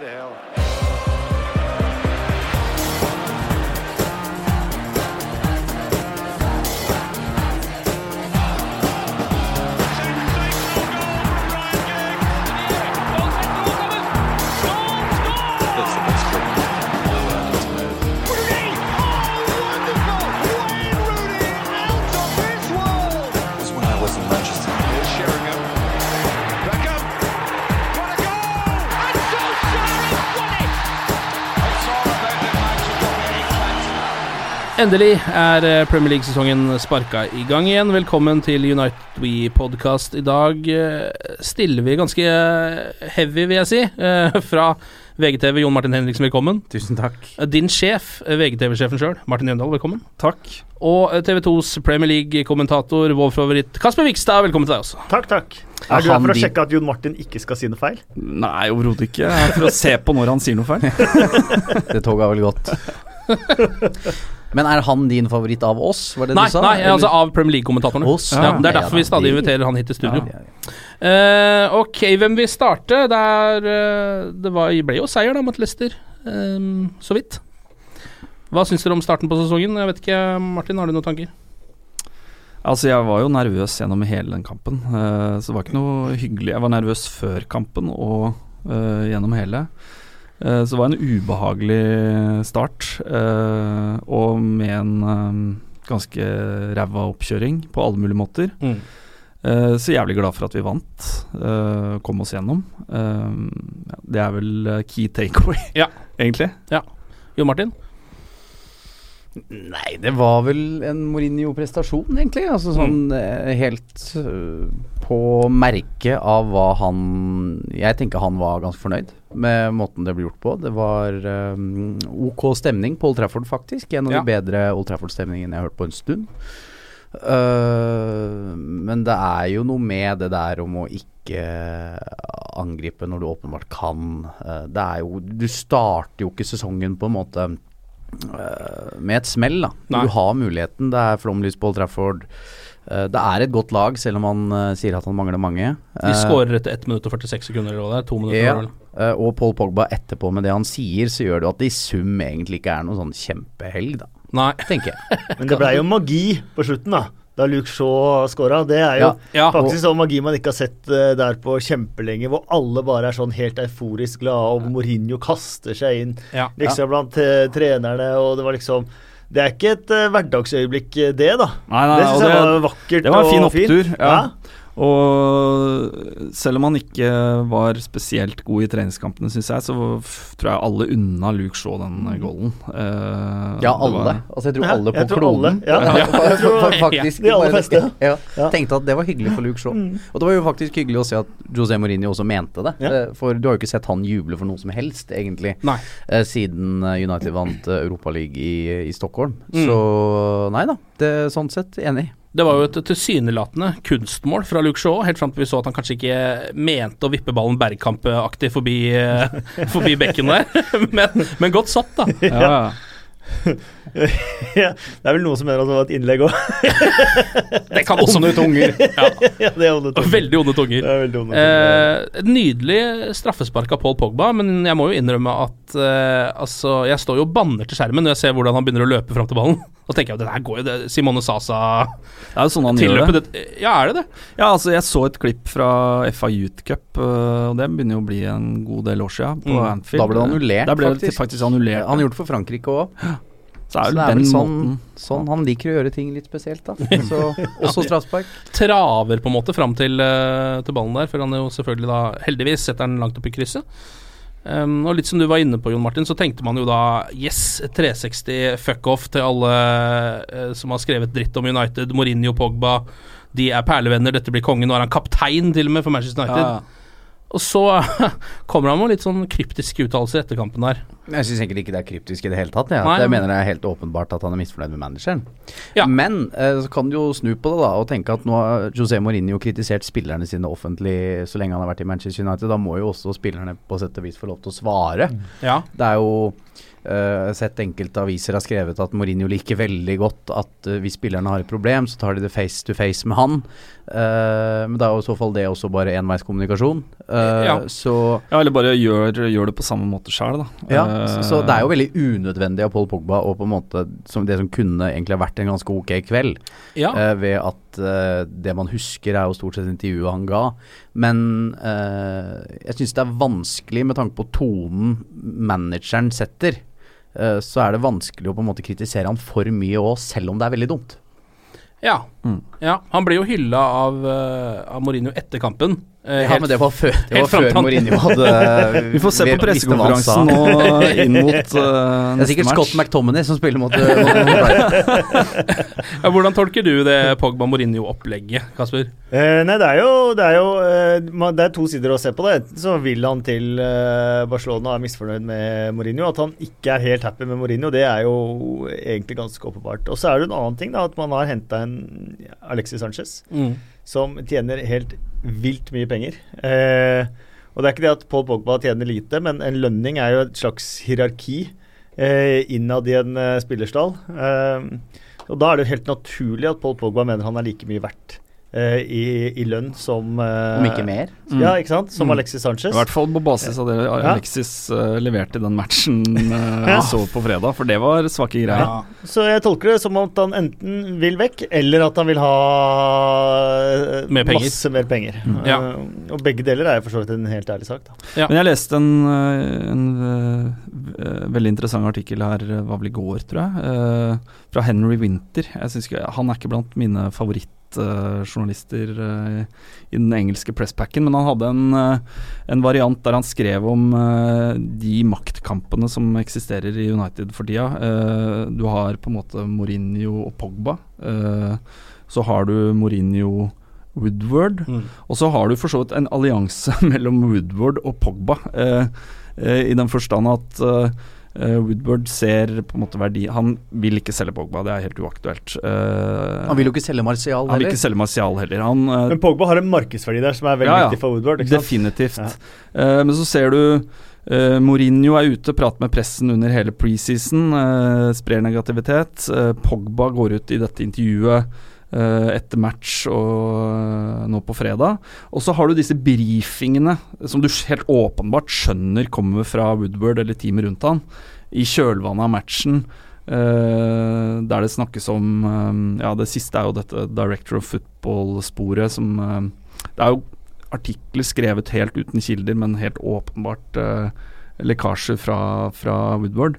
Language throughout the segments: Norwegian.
believe it. Football, bloody hell. Endelig er eh, Premier League-sesongen sparka i gang igjen. Velkommen til United We-podkast. I dag eh, stiller vi ganske eh, heavy, vil jeg si, fra VGTV. Jon Martin Henriksen, velkommen. Tusen takk. Din sjef, VGTV-sjefen sjøl, Martin Jøndal, velkommen. Takk. Og eh, TV 2s Premier League-kommentator, vår favoritt Kasper Vikstad, velkommen til deg også. Takk, takk. Er Er du her for å sjekke at Jon Martin ikke skal si noe feil? Nei, overhodet ikke. Jeg er for å se på når han sier noe feil. Det toget har vel gått. Men er han din favoritt av oss, var det Nei, du sa? nei Eller? altså av Premier League-kommentatorene. Ja, ja. det er Ja, derfor da, vi stadig de- inviterer han hit til studio. Ja, ja, ja. Eh, ok, hvem vil starte? Det, er, eh, det var, ble jo seier da mot Leicester, um, så vidt. Hva syns dere om starten på sesongen? Jeg vet ikke, Martin, har du noen tanker? Altså, jeg var jo nervøs gjennom hele den kampen, uh, så det var ikke noe hyggelig. Jeg var nervøs før kampen og eh, gjennom hele. Så det var en ubehagelig start, eh, og med en eh, ganske ræva oppkjøring på alle mulige måter. Eh, så jævlig glad for at vi vant, kom oss gjennom. Eh, det er vel eh, key takeaway, Ja. egentlig. Jo Martin? Nei, det var vel en Mourinho-prestasjon, egentlig. Altså sånn mm. helt på merket av hva han Jeg tenker han var ganske fornøyd med måten det ble gjort på. Det var um, ok stemning på Old Trafford, faktisk. En av Ja. de bedre Old Trafford-stemningene jeg har hørt på en stund. Uh, men det er jo noe med det der om å ikke angripe når du åpenbart kan. Uh, det er jo Du starter jo ikke sesongen på en måte uh, med et smell, da. Nei. Du har muligheten. Det er flomlys på Old Trafford. Eh, det er et godt lag, selv om han eh, sier at han mangler mange. De Eh, skårer etter 1 minutt og 46 sekunder, eller hva det er? To minutter, ja, eh, og Paul Pogba etterpå med det han sier, så gjør det jo at det i sum egentlig ikke er noe sånn kjempehelg, da, Nei. tenker jeg. Men det blei jo magi på slutten, da. Da Luke Shaw scora. Det er jo Ja, ja, faktisk sånn magi man ikke har sett der på kjempelenge, hvor alle bare er sånn helt euforisk glade, og Mourinho kaster seg inn Ja. liksom blant trenerne, og det var liksom Det er ikke et eh, hverdagsøyeblikk, eh, det, da. Nei, nei, det og syns jeg det- var vakkert Det var en fin og fint. opptur. Ja. Og selv om han ikke var spesielt god i treningskampene, syns jeg, så tror jeg alle unna Luke Shaw den golden. goalen. Eh, Ja, alle. var- Altså, jeg tror alle på alle, kloden. ja. Ja, Jeg faktisk. De aller fleste. Ja, Ja. Tenkte at det var hyggelig for Luke Shaw. Og det var jo faktisk hyggelig å se at José Mourinho også mente det. Ja. Eh, For du har jo ikke sett han juble for noe som helst, egentlig. Nei. eh, siden United vant uh, Europaligaen i, i Stockholm. Mm. Så nei da, det, sånn sett enig. Det var jo et tilsynelatende kunstmål fra Luke Shaw, helt fram til vi så at han kanskje ikke mente å vippe ballen Bergkamp-aktig forbi, eh, forbi bekken der. Men, men godt satt, da. Ja, ja. Det er vel noen som mener at det var et innlegg òg. Det kan også Onde tunger. Ja. ja, det er onde tunger. Veldig onde Det tunger. er veldig onde tunger. Eh, nydelig straffespark av Paul Pogba, men jeg må jo innrømme at eh, altså, jeg står jo og banner til skjermen når jeg ser hvordan han begynner å løpe fram til ballen. Da tenker jeg at det der går jo det, Simone Sasa Det er jo sånn han gjør det. det. Ja, er det det? Ja, altså Jeg så et klipp fra FA Youth Cup, øh, og det begynner jo å bli en god del år siden, på Mm. Anfield. Da ble det annullert, ble det faktisk. faktisk annullert. Han har gjort det for Frankrike òg. Så er Så det er den vel sånn, måten sånn han liker å gjøre ting litt spesielt, da. Så, også straffespark. Traver på en måte fram til, eh, til ballen der, før han jo selvfølgelig da heldigvis setter den langt opp i krysset. Um, og litt som du var inne på, Jon Martin, så tenkte man jo da yes, 360 fuck-off til alle uh, som har skrevet dritt om United. Mourinho, Pogba, de er perlevenner, dette blir kongen. Nå er han kaptein til og med for Manchester United. Ja, Og så kommer han med litt sånn kryptiske uttalelser etter kampen der. Jeg syns egentlig ikke det er kryptisk i det hele tatt. Ja. Nei, jeg mener det er helt åpenbart at han er misfornøyd med manageren. Ja. Men eh, så kan du jo snu på det da og tenke at nå har José Mourinho kritisert spillerne sine offentlig så lenge han har vært i Manchester United. Da må jo også spillerne på sett og vis få lov til å svare. Ja. Det er jo eh, sett enkelte aviser har skrevet at Mourinho liker veldig godt at eh, hvis spillerne har et problem, så tar de det face to face med han. Uh, men det er jo i så fall det også bare enveiskommunikasjon. Uh, Ja. Så Ja, eller bare gjør, gjør det på samme måte sjøl, da. ja, Eh, så, så det er jo veldig unødvendig av Paul Pogba og på en måte som det som kunne egentlig ha vært en ganske ok kveld, Ja. uh, ved at uh, det man husker er jo stort sett intervjuet han ga. Men uh, jeg syns det er vanskelig med tanke på tonen manageren setter. eh, så er det vanskelig å på en måte kritisere han for mye òg, selv om det er veldig dumt. Ja. Mm. ja. Han ble jo hylla av, uh, av Mourinho etter kampen. Eh, Ja, helt- men det var før, det var før Mourinho hadde Vi får se på pressekonferansen nå inn mot uh, Det er sikkert match. Scott McTominay som spiller mot, mot, mot ja, hvordan tolker du det Pogba-Mourinho-opplegget, Kasper? Eh, nei, det er jo, det er, jo eh, det er to sider å se på det. Så vil han til eh, Barcelona og er misfornøyd med Mourinho. At han ikke er helt happy med Mourinho, det er jo egentlig ganske åpenbart. Og så er det en annen ting, da, at man har henta en Alexis Sanchez som tjener helt vilt mye penger. Eh, og det er ikke det at Paul Pogba tjener lite, men en lønning er jo et slags hierarki eh, innad i en eh, spillerstall. Eh, og da er det jo helt naturlig at Paul Pogba mener han er like mye verdt eh, i, i lønn som eh, Om ikke mer. Ja, ikke sant? Som Mm. Alexis Sanchez. I hvert fall på basis av det Ja. Alexis uh, leverte den matchen uh, Ja. så på fredag, for det var svake greier. Så jeg tolker det som at han enten vil vekk, eller at han vil ha uh, Mer masse mer penger. Mm. Ja. Eh, og begge deler er for så vidt en helt ærlig sak. Da. Ja. Men jeg leste en, uh, en uh, veldig interessant artikkel her, uh, var vel i går, tror jeg, uh, fra Henry Winter. Jeg synes ikke, han er ikke blant mine favorittjournalister uh, i den engelske presspacken, men han hadde en, uh, en variant der han skrev om de maktkampene som eksisterer i United for tida. Du har på en måte Mourinho og Pogba. Så har du Mourinho Woodward. Og så har du for så vidt en allianse mellom Woodward og Pogba, eh, eh, i den forstand at eh, eh, Woodward ser på en måte verdi Han vil ikke selge Pogba, det er helt uaktuelt. Uh, Han vil jo ikke selge Martial heller. han vil ikke selge Martial heller. Han, uh, Men Pogba har en markedsverdi der som er veldig Ja, ja. viktig for Woodward. Ikke sant? Definitivt. Ja. Eh, men så ser du Mourinho er ute, prater med pressen under hele preseason, uh, sprer negativitet. Pogba går ut i dette intervjuet etter match og eh, nå på fredag. Og så har du disse brifingene som du helt åpenbart skjønner kommer fra Woodward eller teamet rundt han, i kjølvannet av matchen. Uh, der det snakkes om um, Ja, det siste er jo dette Director of Football-sporet som uh, Det er jo artikler skrevet helt uten kilder, men helt åpenbart uh, lekkasjer fra, fra Woodward.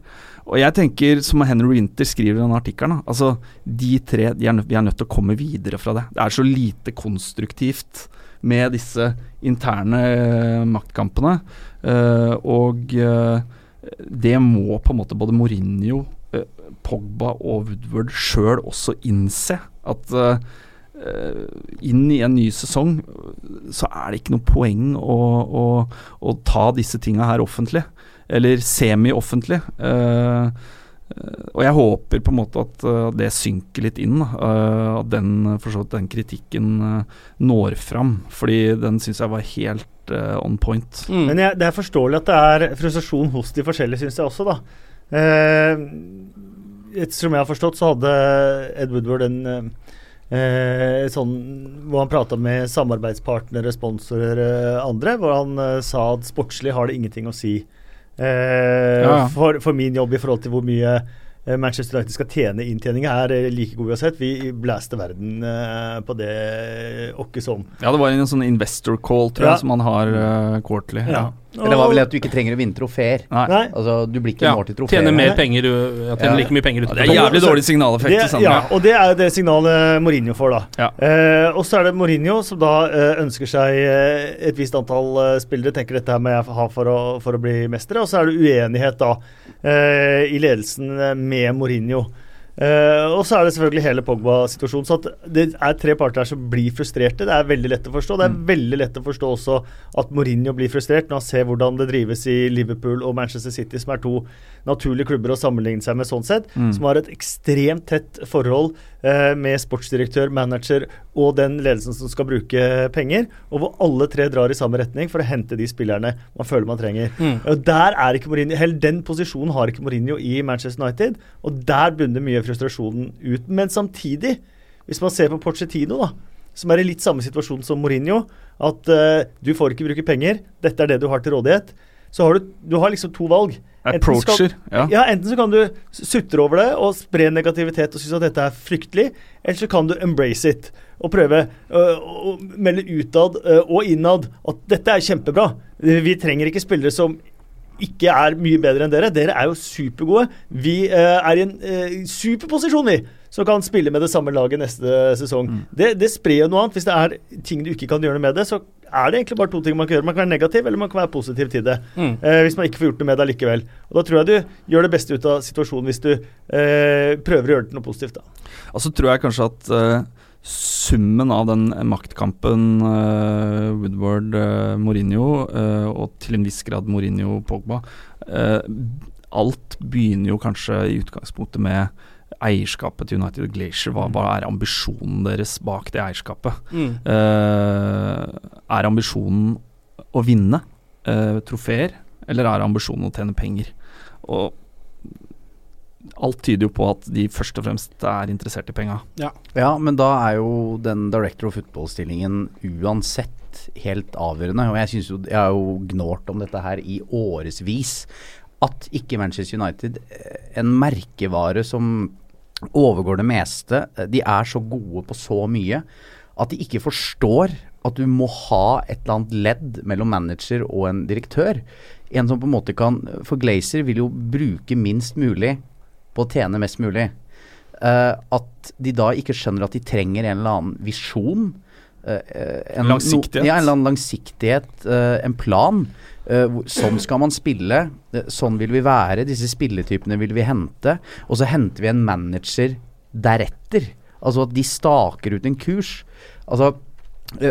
Og jeg tenker, som Henry Winter skriver i denne artikkelen, altså de tre de er Vi er nødt til å komme videre fra det. Det er så lite konstruktivt med disse interne uh, maktkampene. Uh, og uh, det må på en måte både Mourinho, Pogba og Woodward sjøl også innse. At inn i en ny sesong så er det ikke noe poeng å, å, å ta disse tinga her offentlig. Eller semi-offentlig. Eh, og jeg håper på en måte at eh, det synker litt inn. Eh, at den, for så vidt den kritikken når fram. Fordi den syns jeg var helt uh, on point. Men jeg, det er forståelig at det er frustrasjon hos de forskjellige, syns jeg også, da. som jeg har forstått, så hadde Ed Woodward en eh, sånn hvor han prata med samarbeidspartnere, sponsorer, eh, andre, hvor han eh, sa at sportslig har det ingenting å si eh, Ja. for, for min jobb i forhold til hvor mye eh, Manchester United skal tjene. Inntjeninga er eh, like god uansett. Vi blæste verden eh, på det åkke som. Ja, det var en sånn investor call, tror Ja. jeg, som han har uh, quarterly. Ja. Eller hva var vel at du ikke trenger å vinne trofeer. Nei. Altså, du blir ikke Ja, målt i trofeer. tjener mer penger ja, Tjener Ja. like mye penger Ja, det er jævlig dårlig signaleffekt. Det, ja, og det er jo det signalet Mourinho får, da. Ja. Eh, og så er det Mourinho som da eh, ønsker seg eh, et visst antall eh, spillere. Tenker dette her må jeg ha for å, for å bli mestere. Og så er det uenighet da eh, i ledelsen med Mourinho. Eh, og så er det selvfølgelig hele Pogba-situasjonen. Så at det er tre parter her som blir frustrerte. Det er veldig lett å forstå. Det er veldig lett å forstå også at Mourinho blir frustrert når han ser hvordan det drives i Liverpool og Manchester City, som er to naturlige klubber å sammenligne seg med sånn sett. Mm. Som har et ekstremt tett forhold med sportsdirektør, manager og den ledelsen som skal bruke penger. Og hvor alle tre drar i samme retning for å hente de spillerne man føler man trenger. Mm. Og der er ikke Mourinho, Hele den posisjonen har ikke Mourinho i Manchester United, og der bunner mye frustrasjonen ut. Men samtidig, hvis man ser på Pochettino, da, som er i litt samme situasjon som Mourinho, at uh, du får ikke bruke penger, dette er det du har til rådighet, så har du, du har liksom to valg. Enten skal- Approacher. Ja. ja, enten så kan du sutre over det og spre negativitet og synes at dette er fryktelig, eller så kan du embrace it og prøve øh, å melde utad øh, og innad at dette er kjempebra. Vi trenger ikke spillere som ikke er mye bedre enn dere. Dere er jo supergode. Vi øh, er i en superposisjon, vi, som kan spille med det samme laget neste sesong. Det, det sprer jo noe annet. Hvis det er ting du ikke kan gjøre noe med det, så er det egentlig bare to ting man kan gjøre. Man kan være negativ, eller man kan være positiv til det. Mm. Eh, hvis man ikke får gjort noe med det likevel. Og Da tror jeg du gjør det beste ut av situasjonen hvis du eh, prøver å gjøre det til noe positivt. da. Altså tror jeg kanskje at eh, summen av den maktkampen uh, Woodward-Mourinho, og til en viss grad Mourinho-Pogba eh, Alt begynner jo kanskje i utgangspunktet med eierskapet til United Glacier. Hva, hva er ambisjonen deres bak det eierskapet? Mm. Uh, er ambisjonen å vinne uh, trofeer, eller er ambisjonen å tjene penger? Og alt tyder jo på at de først og fremst er interessert i penga. Ja, men da er jo den director of football-stillingen uansett helt avgjørende. Og jeg synes jo Jeg har jo gnålt om dette her i årevis. At ikke Manchester United, eh, en merkevare som overgår det meste, de er så gode på så mye at de ikke forstår at du må ha et eller annet ledd mellom manager og en direktør. En som på en måte kan For Glazer vil jo bruke minst mulig på å tjene mest mulig. Uh, at de da ikke skjønner at de trenger en eller annen visjon. Eh, eh, en, Langsiktighet. No, ja, en eller annen langsiktighet, eh, en plan. Sånn skal man spille, sånn vil vi være, disse spilletypene vil vi hente. Og så henter vi en manager deretter. Altså at de staker ut en kurs. Altså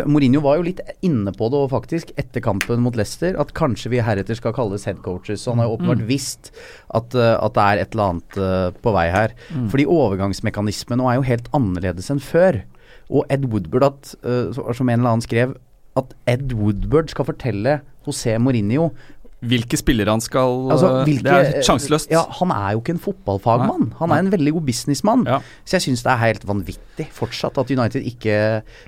Mourinho var jo litt inne på det faktisk etter kampen mot Leicester, at kanskje vi heretter skal kalles headcoaches. Så han har jo åpenbart visst at, at det er et eller annet på vei her. Fordi overgangsmekanismen nå er jo helt annerledes enn før. Og Ed Woodward, at, eh, som en eller annen skrev, at Ed Woodward skal fortelle José Mourinho Hvilke spillere han skal altså, hvilke, Det er sjanseløst. Ja, han er jo ikke en fotballfagmann. Han er en veldig god businessmann. Ja. Så jeg syns det er helt vanvittig fortsatt at United ikke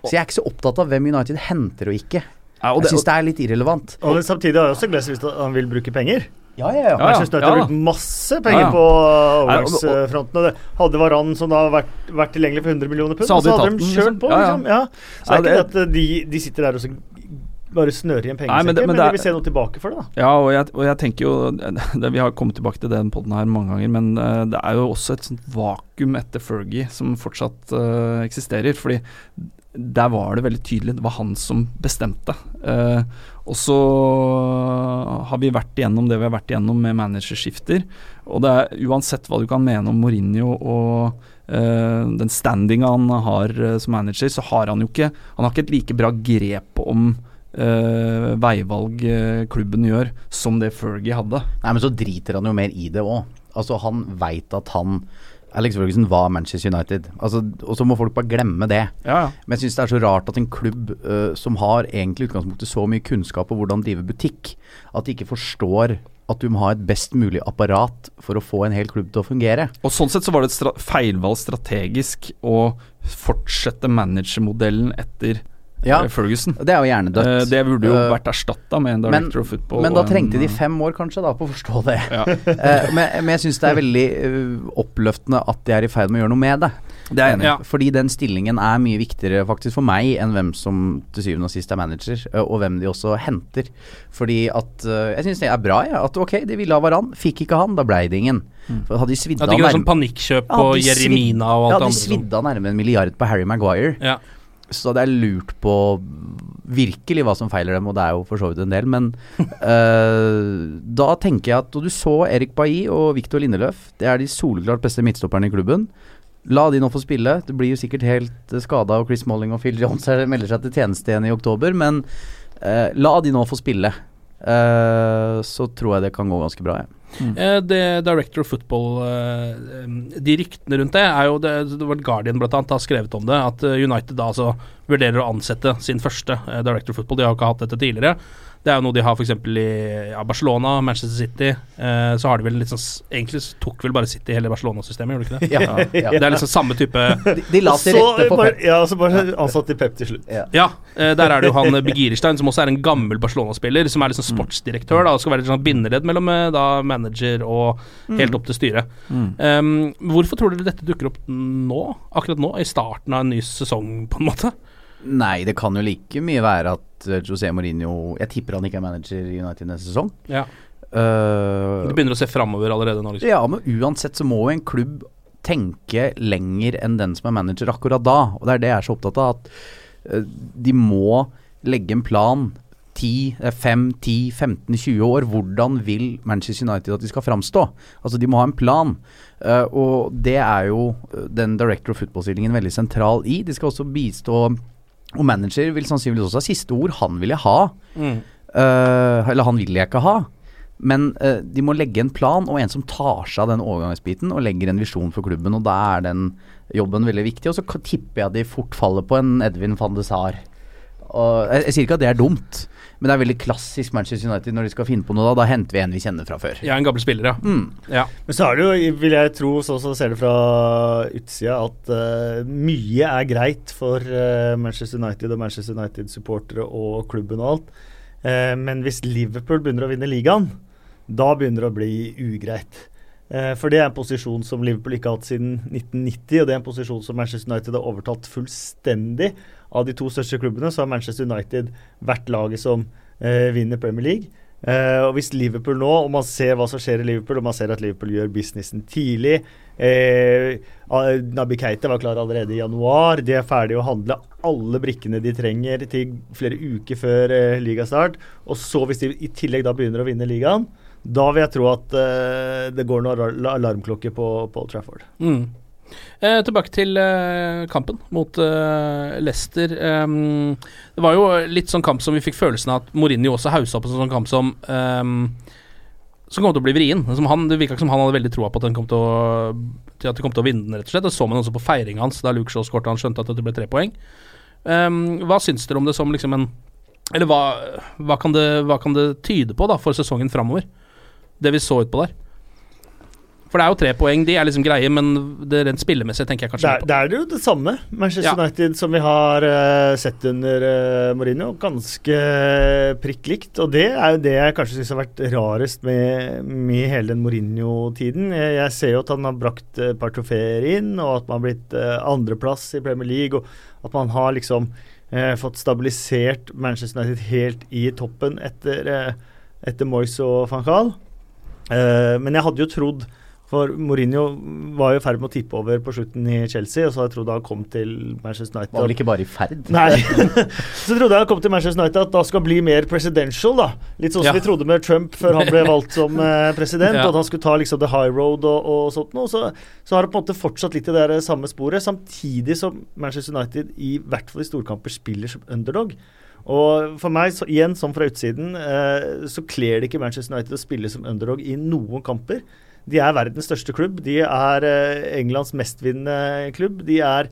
Så jeg er ikke så opptatt av hvem United henter og ikke. Ja, og Jeg det, syns det er litt irrelevant. Og Samtidig har jeg også Glazer visst at han vil bruke penger. Ja, ja, ja. Manchester United har ja. brukt masse penger Ja, ja. på overgangsfronten. og det Hadde Varan som da vært, vært tilgjengelig for 100 millioner pund, Så hadde så de hadde de den, kjørt liksom. på. Ja, ja. Liksom. Ja. Så Ja, det er ikke det- at de, de sitter der og så bare snører igjen pengesekken, men det- men, men det er- vi vil se noe tilbake for det. da. Ja, og jeg, og jeg tenker jo det, Vi har kommet tilbake til den podden her mange ganger, men uh, det er jo også et sånt vakuum etter Fergie som fortsatt uh, eksisterer. Fordi der var det veldig tydelig. Det var han som bestemte. Eh, og så har vi vært igjennom det vi har vært igjennom med managerskifter. Og det er uansett hva du kan mene om Mourinho og uh, den standinga han har uh, som manager, så har han jo ikke Han har ikke et like bra grep om uh, veivalg klubben gjør, som det Fergie hadde. Nei, men så driter han jo mer i det òg. Altså, han veit at han Alex Ferguson var Manchester United. Altså, og så må folk bare glemme det. Ja, ja. Men jeg syns det er så rart at en klubb uh, som har egentlig utgangspunktet så mye kunnskap om hvordan drive butikk, at de ikke forstår at du må ha et best mulig apparat for å få en hel klubb til å fungere. Og Sånn sett så var det et stra feilvalg strategisk å fortsette managermodellen etter Ja, eh, Ferguson. det er jo gjerne dødt. Eh, det burde jo Eh, vært erstatta med en men, of football. men da trengte de fem år kanskje da på å forstå det. Ja. Eh, men, men jeg syns det er veldig oppløftende at de er i ferd med å gjøre noe med det. Det er enig. Ja. Fordi den stillingen er mye viktigere faktisk for meg enn hvem som til syvende og sist er manager, og hvem de også henter. Fordi at Jeg syns det er bra, jeg. At ok, de ville ha Varan, fikk ikke han, da blei det ingen. For hadde de svidd At av det ikke var sånn panikkjøp på hadde de Jeremina og alt Ja, det de andre. som- svidde av nærmere en milliard på Harry Maguire. Ja. Så det er lurt på virkelig hva som feiler dem, og det er jo for så vidt en del. Men uh, da tenker jeg at Og du så Erik Bailly og Viktor Lindeløf. Det er de soleklart beste midtstopperne i klubben. La de nå få spille. Det blir jo sikkert helt skada, og Chris Molling og Phil Jones melder seg til tjeneste igjen i oktober, men uh, la de nå få spille. Uh, så tror jeg det kan gå ganske bra, jeg. Eh, det Director of Football eh, De ryktene rundt det er jo Det, det var Guardian blant annet har skrevet om det, at eh, United da altså vurderer å ansette sin første eh, Director of Football. De har jo ikke hatt dette tidligere. Det er jo noe de har f.eks. i ja, Barcelona, Manchester City. Eh, så har de vel litt sånn Egentlig tok vel bare City hele Barcelona-systemet, gjorde de ikke det? Ja, ja. Det er liksom samme type De, de la til rette for Pep. ja, så bare ansatt i Pep til slutt. Ja, eh, der er det jo han eh, Begirstein, som også er en gammel Barcelona-spiller, som er liksom Mm. sportsdirektør, da, og skal være et sånn bindeledd mellom eh, da manager og Mm. helt opp til styret. Um, hvorfor tror dere dette dukker opp nå, akkurat nå, i starten av en ny sesong, på en måte? Nei, det kan jo like mye være at eh, José Mourinho Jeg tipper han ikke er manager i United neste sesong. Ja. Uh, Du begynner å se framover allerede nå, liksom. ja, men uansett så må jo en klubb tenke lenger enn den som er manager akkurat da. Og det er det jeg er så opptatt av. At eh, de må legge en plan 10, eh, 5, 10, 15, 20 år. Hvordan vil Manchester United at de skal framstå? Altså De må ha en plan. Eh, og det er jo eh, den director of football-stillingen veldig sentral i. De skal også bistå Og manager vil sannsynligvis også ha siste ord. Han vil jeg ha. Mm. Uh, eller han vil jeg ikke ha. Men uh, de må legge en plan, og en som tar seg av den overgangsbiten og legger en visjon for klubben. Og da er den jobben veldig viktig. Og så tipper jeg de fort faller på en Edvin van de Sar. Og jeg, jeg sier ikke at det er dumt, men det er veldig klassisk Manchester United når de skal finne på noe. Da, da henter vi en vi kjenner fra før. Ja, en gammel spiller, ja. Mm. ja. Men så er det jo, vil jeg tro, sånn som ser det fra utsida, at uh, mye er greit for uh, Manchester United og Manchester United-supportere og klubben og alt. Uh, men hvis Liverpool begynner å vinne ligaen, da begynner det å bli ugreit. Eh, for det er en posisjon som Liverpool ikke har hatt siden 1990, og det er en posisjon som Manchester United har overtatt fullstendig. Av de to største klubbene så har Manchester United vært laget som eh, vinner Premier League. Eh, og hvis Liverpool nå, og man ser hva som skjer i Liverpool, og man ser at Liverpool gjør businessen tidlig eh, Nabi Keita var klar allerede i januar. De er ferdige å handle alle brikkene de trenger til flere uker før eh, ligastart. Og så, hvis de i tillegg da begynner å vinne ligaen, da vil jeg tro at eh, det går noen alar- alarmklokker på, på Trafford. Mm. Eh, tilbake til eh, kampen mot eh, Leicester. Det var jo litt sånn kamp som vi fikk følelsen av at Mourinho også haussa opp en sånn kamp som Som kom til å bli vrien. Han, det virka ikke som han hadde veldig troa på at, den kom til, å, at de kom til å vinne den, rett og slett. Det så man også på feiringa hans da Luke Shaw skåret Han skjønte at det ble tre poeng. Hva syns dere om det som liksom en Eller hva, hva, kan det, hva kan det tyde på da for sesongen framover? Det vi så utpå der. For det er jo tre poeng, de er liksom greie, men det rent spillemessig tenker jeg kanskje Det er, på. det er jo det samme. Manchester Ja. United som vi har uh, sett under uh, Mourinho. Ganske eh, prikk likt. Og det er jo det jeg kanskje syns har vært rarest med, med hele den Mourinho-tiden. Jeg, jeg ser jo at han har brakt et par trofeer inn, og at man har blitt andreplass i Premier League, og at man har liksom fått stabilisert Manchester United helt i toppen etter, etter Moyes og van Gaal. Men jeg hadde jo trodd for Mourinho var jo i ferd med å tippe over på slutten i Chelsea, og så jeg trodde han kom til Manchester United Var vel ikke bare i ferd? Nei. så trodde jeg han kom til Manchester United at da skal bli mer presidential, da. Litt sånn som Ja. vi trodde med Trump før han ble valgt som eh, president. Ja. At han skulle ta liksom the high road og, og sånt noe. Så, så har det på en måte fortsatt litt i det der samme sporet, samtidig som Manchester United i hvert fall i storkamper spiller som underdog. Og for meg, så, igjen som fra utsiden, eh, så kler det ikke Manchester United å spille som underdog i noen kamper. De er verdens største klubb. De er eh, Englands mestvinnende klubb. De er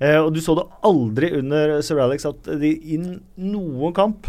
eh, Og du så det aldri under Sir Alex at de i noen kamp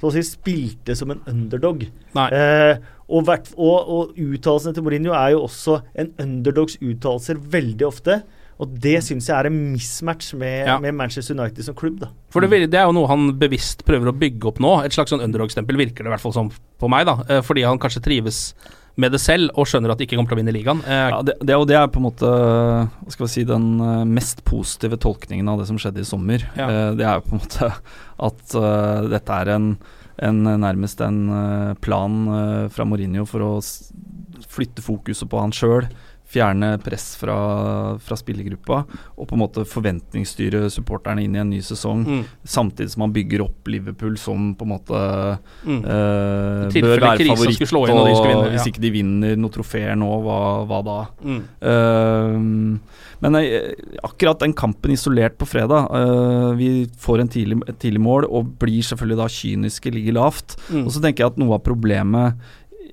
så å si spilte som en underdog. Eh, og, og, og uttalelsene til Mourinho er jo også en underdogs uttalelser veldig ofte. Og det syns jeg er en mismatch med, Ja. med Manchester United som klubb. da. For det, det er jo noe han bevisst prøver å bygge opp nå. Et slags sånn underdog-stempel virker det i hvert fall som på meg, da. Eh, Fordi han kanskje trives med det selv og skjønner at de ikke kommer til å vinne ligaen. Eh, Ja, det, det, og det er på en måte hva skal vi si, den eh, mest positive tolkningen av det som skjedde i sommer. Ja. Eh, det er jo på en måte at uh, dette er en, en nærmest en plan uh, fra Mourinho for å flytte fokuset på han sjøl. Fjerne press fra, fra spillergruppa og på en måte forventningsstyre supporterne inn i en ny sesong. Mm. Samtidig som man bygger opp Liverpool som på en måte Mm. eh, bør være favoritt. inn og vinne, ja. hvis ikke de vinner noen trofeer nå, hva, hva da? Mm. Eh, men eh, akkurat den kampen isolert på fredag eh, Vi får en tidlig, et tidlig mål og blir selvfølgelig da kyniske, ligger lavt. Mm. Og så tenker jeg at noe av problemet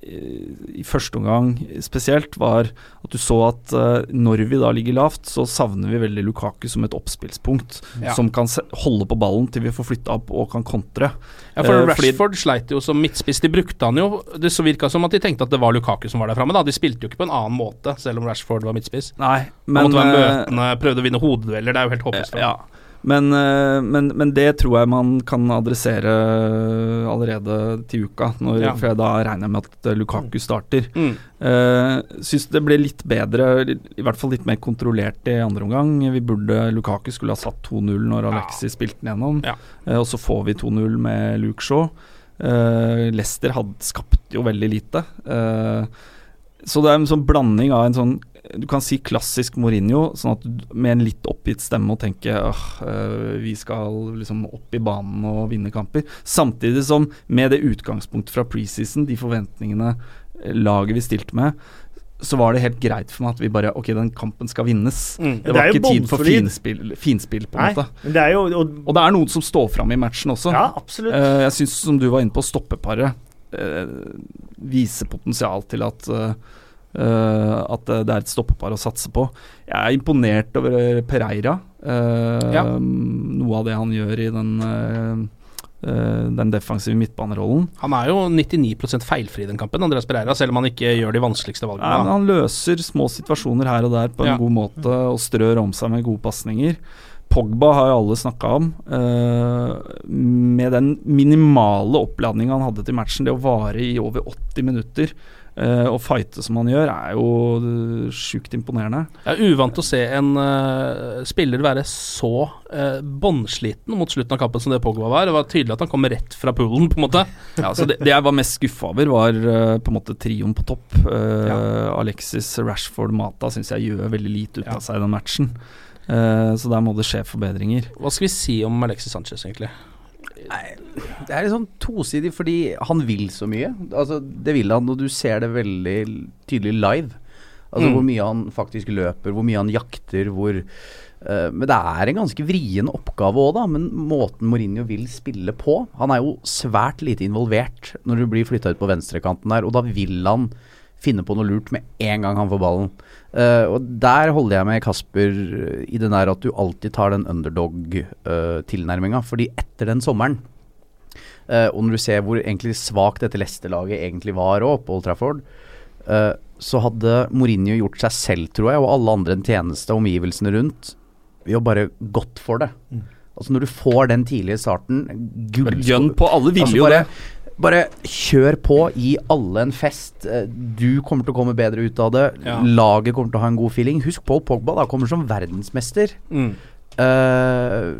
i første omgang spesielt, var at du så at eh, når vi da ligger lavt, så savner vi veldig Lukaku som et oppspillspunkt. Ja. Som kan holde på ballen til vi får flytta opp og kan kontre. Ja, for Eh, fordi- Rashford sleit jo som midtspiss. De brukte han jo Det så virka som at de tenkte at det var Lukaku som var der framme. De spilte jo ikke på en annen måte, selv om Rashford var midtspiss. Nei, Han måtte være eh, møtende, prøvde å vinne hodedueller. Det er jo helt håpløst. Ja. Men, eh, men, men det tror jeg man kan adressere allerede til uka, når, Ja. for da regner jeg med at eh, Lukaku starter. Mm. Uh, Syns det ble litt bedre, i hvert fall litt mer kontrollert i andre omgang. Vi burde, Lukaku skulle ha satt 2-0 når Alexis spilte den gjennom, Ja. uh, og så får vi 2-0 med Luke Shaw. Uh, Leicester hadde skapt jo veldig lite. Uh, så det er en sånn blanding av en sånn du kan si klassisk Mourinho, sånn at med en litt oppgitt stemme og tenke øh, vi skal liksom opp i banen og vinne kamper. Samtidig som med det utgangspunktet fra preseason, de forventningene eh, laget vi stilte med, så var det helt greit for meg at vi bare Ok, den kampen skal vinnes. Mm. Det var det ikke tid for finspill, finspill, på en måte. det er jo og, Og det er noen som står fram i matchen også. Ja, absolutt. Uh, jeg syns, som du var inne på, stoppeparet uh, viser potensial til at eh, eh, at det er et stoppepar å satse på. Jeg er imponert over eh, Pereira. Uh, Ja. Noe av det han gjør i den, uh, den defensive midtbanerollen. Han er jo 99 feilfri i den kampen, Andreas Pereira, selv om han ikke gjør de vanskeligste valgene. Ja, han løser små situasjoner her og der på en Ja. god måte og strør om seg med gode pasninger. Pogba har jo alle snakka om. med den minimale oppladninga han hadde til matchen, det å vare i over 80 minutter eh, og fighte som han gjør, er jo uh, sjukt imponerende. Jeg er uvant å se en uh, spiller være så uh, båndsliten mot slutten av kampen som det Pogba var. Det var tydelig at han kom rett fra poolen, på en måte. Ja, så det, det jeg var mest skuffa over, var uh, på en måte trioen på topp. Eh, Alexis, Rashford, Mata syns jeg gjør veldig lite ut Ja. av seg i den matchen. Eh, så der må det skje forbedringer. Hva skal vi si om Alexis Sanchez, egentlig? Det er litt sånn tosidig, fordi han vil så mye. Altså, det vil han, og du ser det veldig tydelig live. Altså Mm. Hvor mye han faktisk løper, hvor mye han jakter, hvor uh, Men det er en ganske vrien oppgave òg, da. Men måten Mourinho vil spille på Han er jo svært lite involvert når du blir flytta ut på venstrekanten der, og da vil han finne på noe lurt med en gang han får ballen. Eh, og der holder jeg med Kasper eh, i den der at du alltid tar den underdog-tilnærminga. fordi etter den sommeren uh, og når du ser hvor egentlig svakt dette Leicester-laget egentlig var òg, på Old Trafford, uh, så hadde Mourinho gjort seg selv, tror jeg, og alle andre en tjeneste, omgivelsene rundt, ved å bare gått for det. Altså Når du får den tidlige starten gull, på, alle ville altså jo bare, det. Bare kjør på, gi alle en fest. Eh, Du kommer til å komme bedre ut av det. Ja. Laget kommer til å ha en god feeling. Husk Paul Pogba da kommer som verdensmester. Mm. Eh,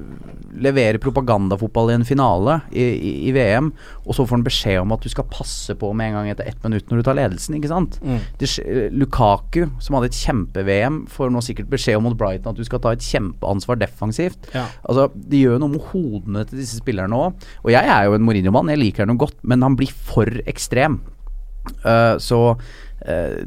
leverer propagandafotball i en finale i, i, i VM, og så får han beskjed om at du skal passe på med en gang etter ett minutt når du tar ledelsen, ikke sant? Mm. Det, eh, Lukaku, som hadde et kjempe-VM, får nå sikkert beskjed om mot Brighton at du skal ta et kjempeansvar defensivt. Ja. Altså, Det gjør noe med hodene til disse spillerne òg. Og jeg er jo en Mourinho-mann, jeg liker ham godt, men han blir for ekstrem. Uh, så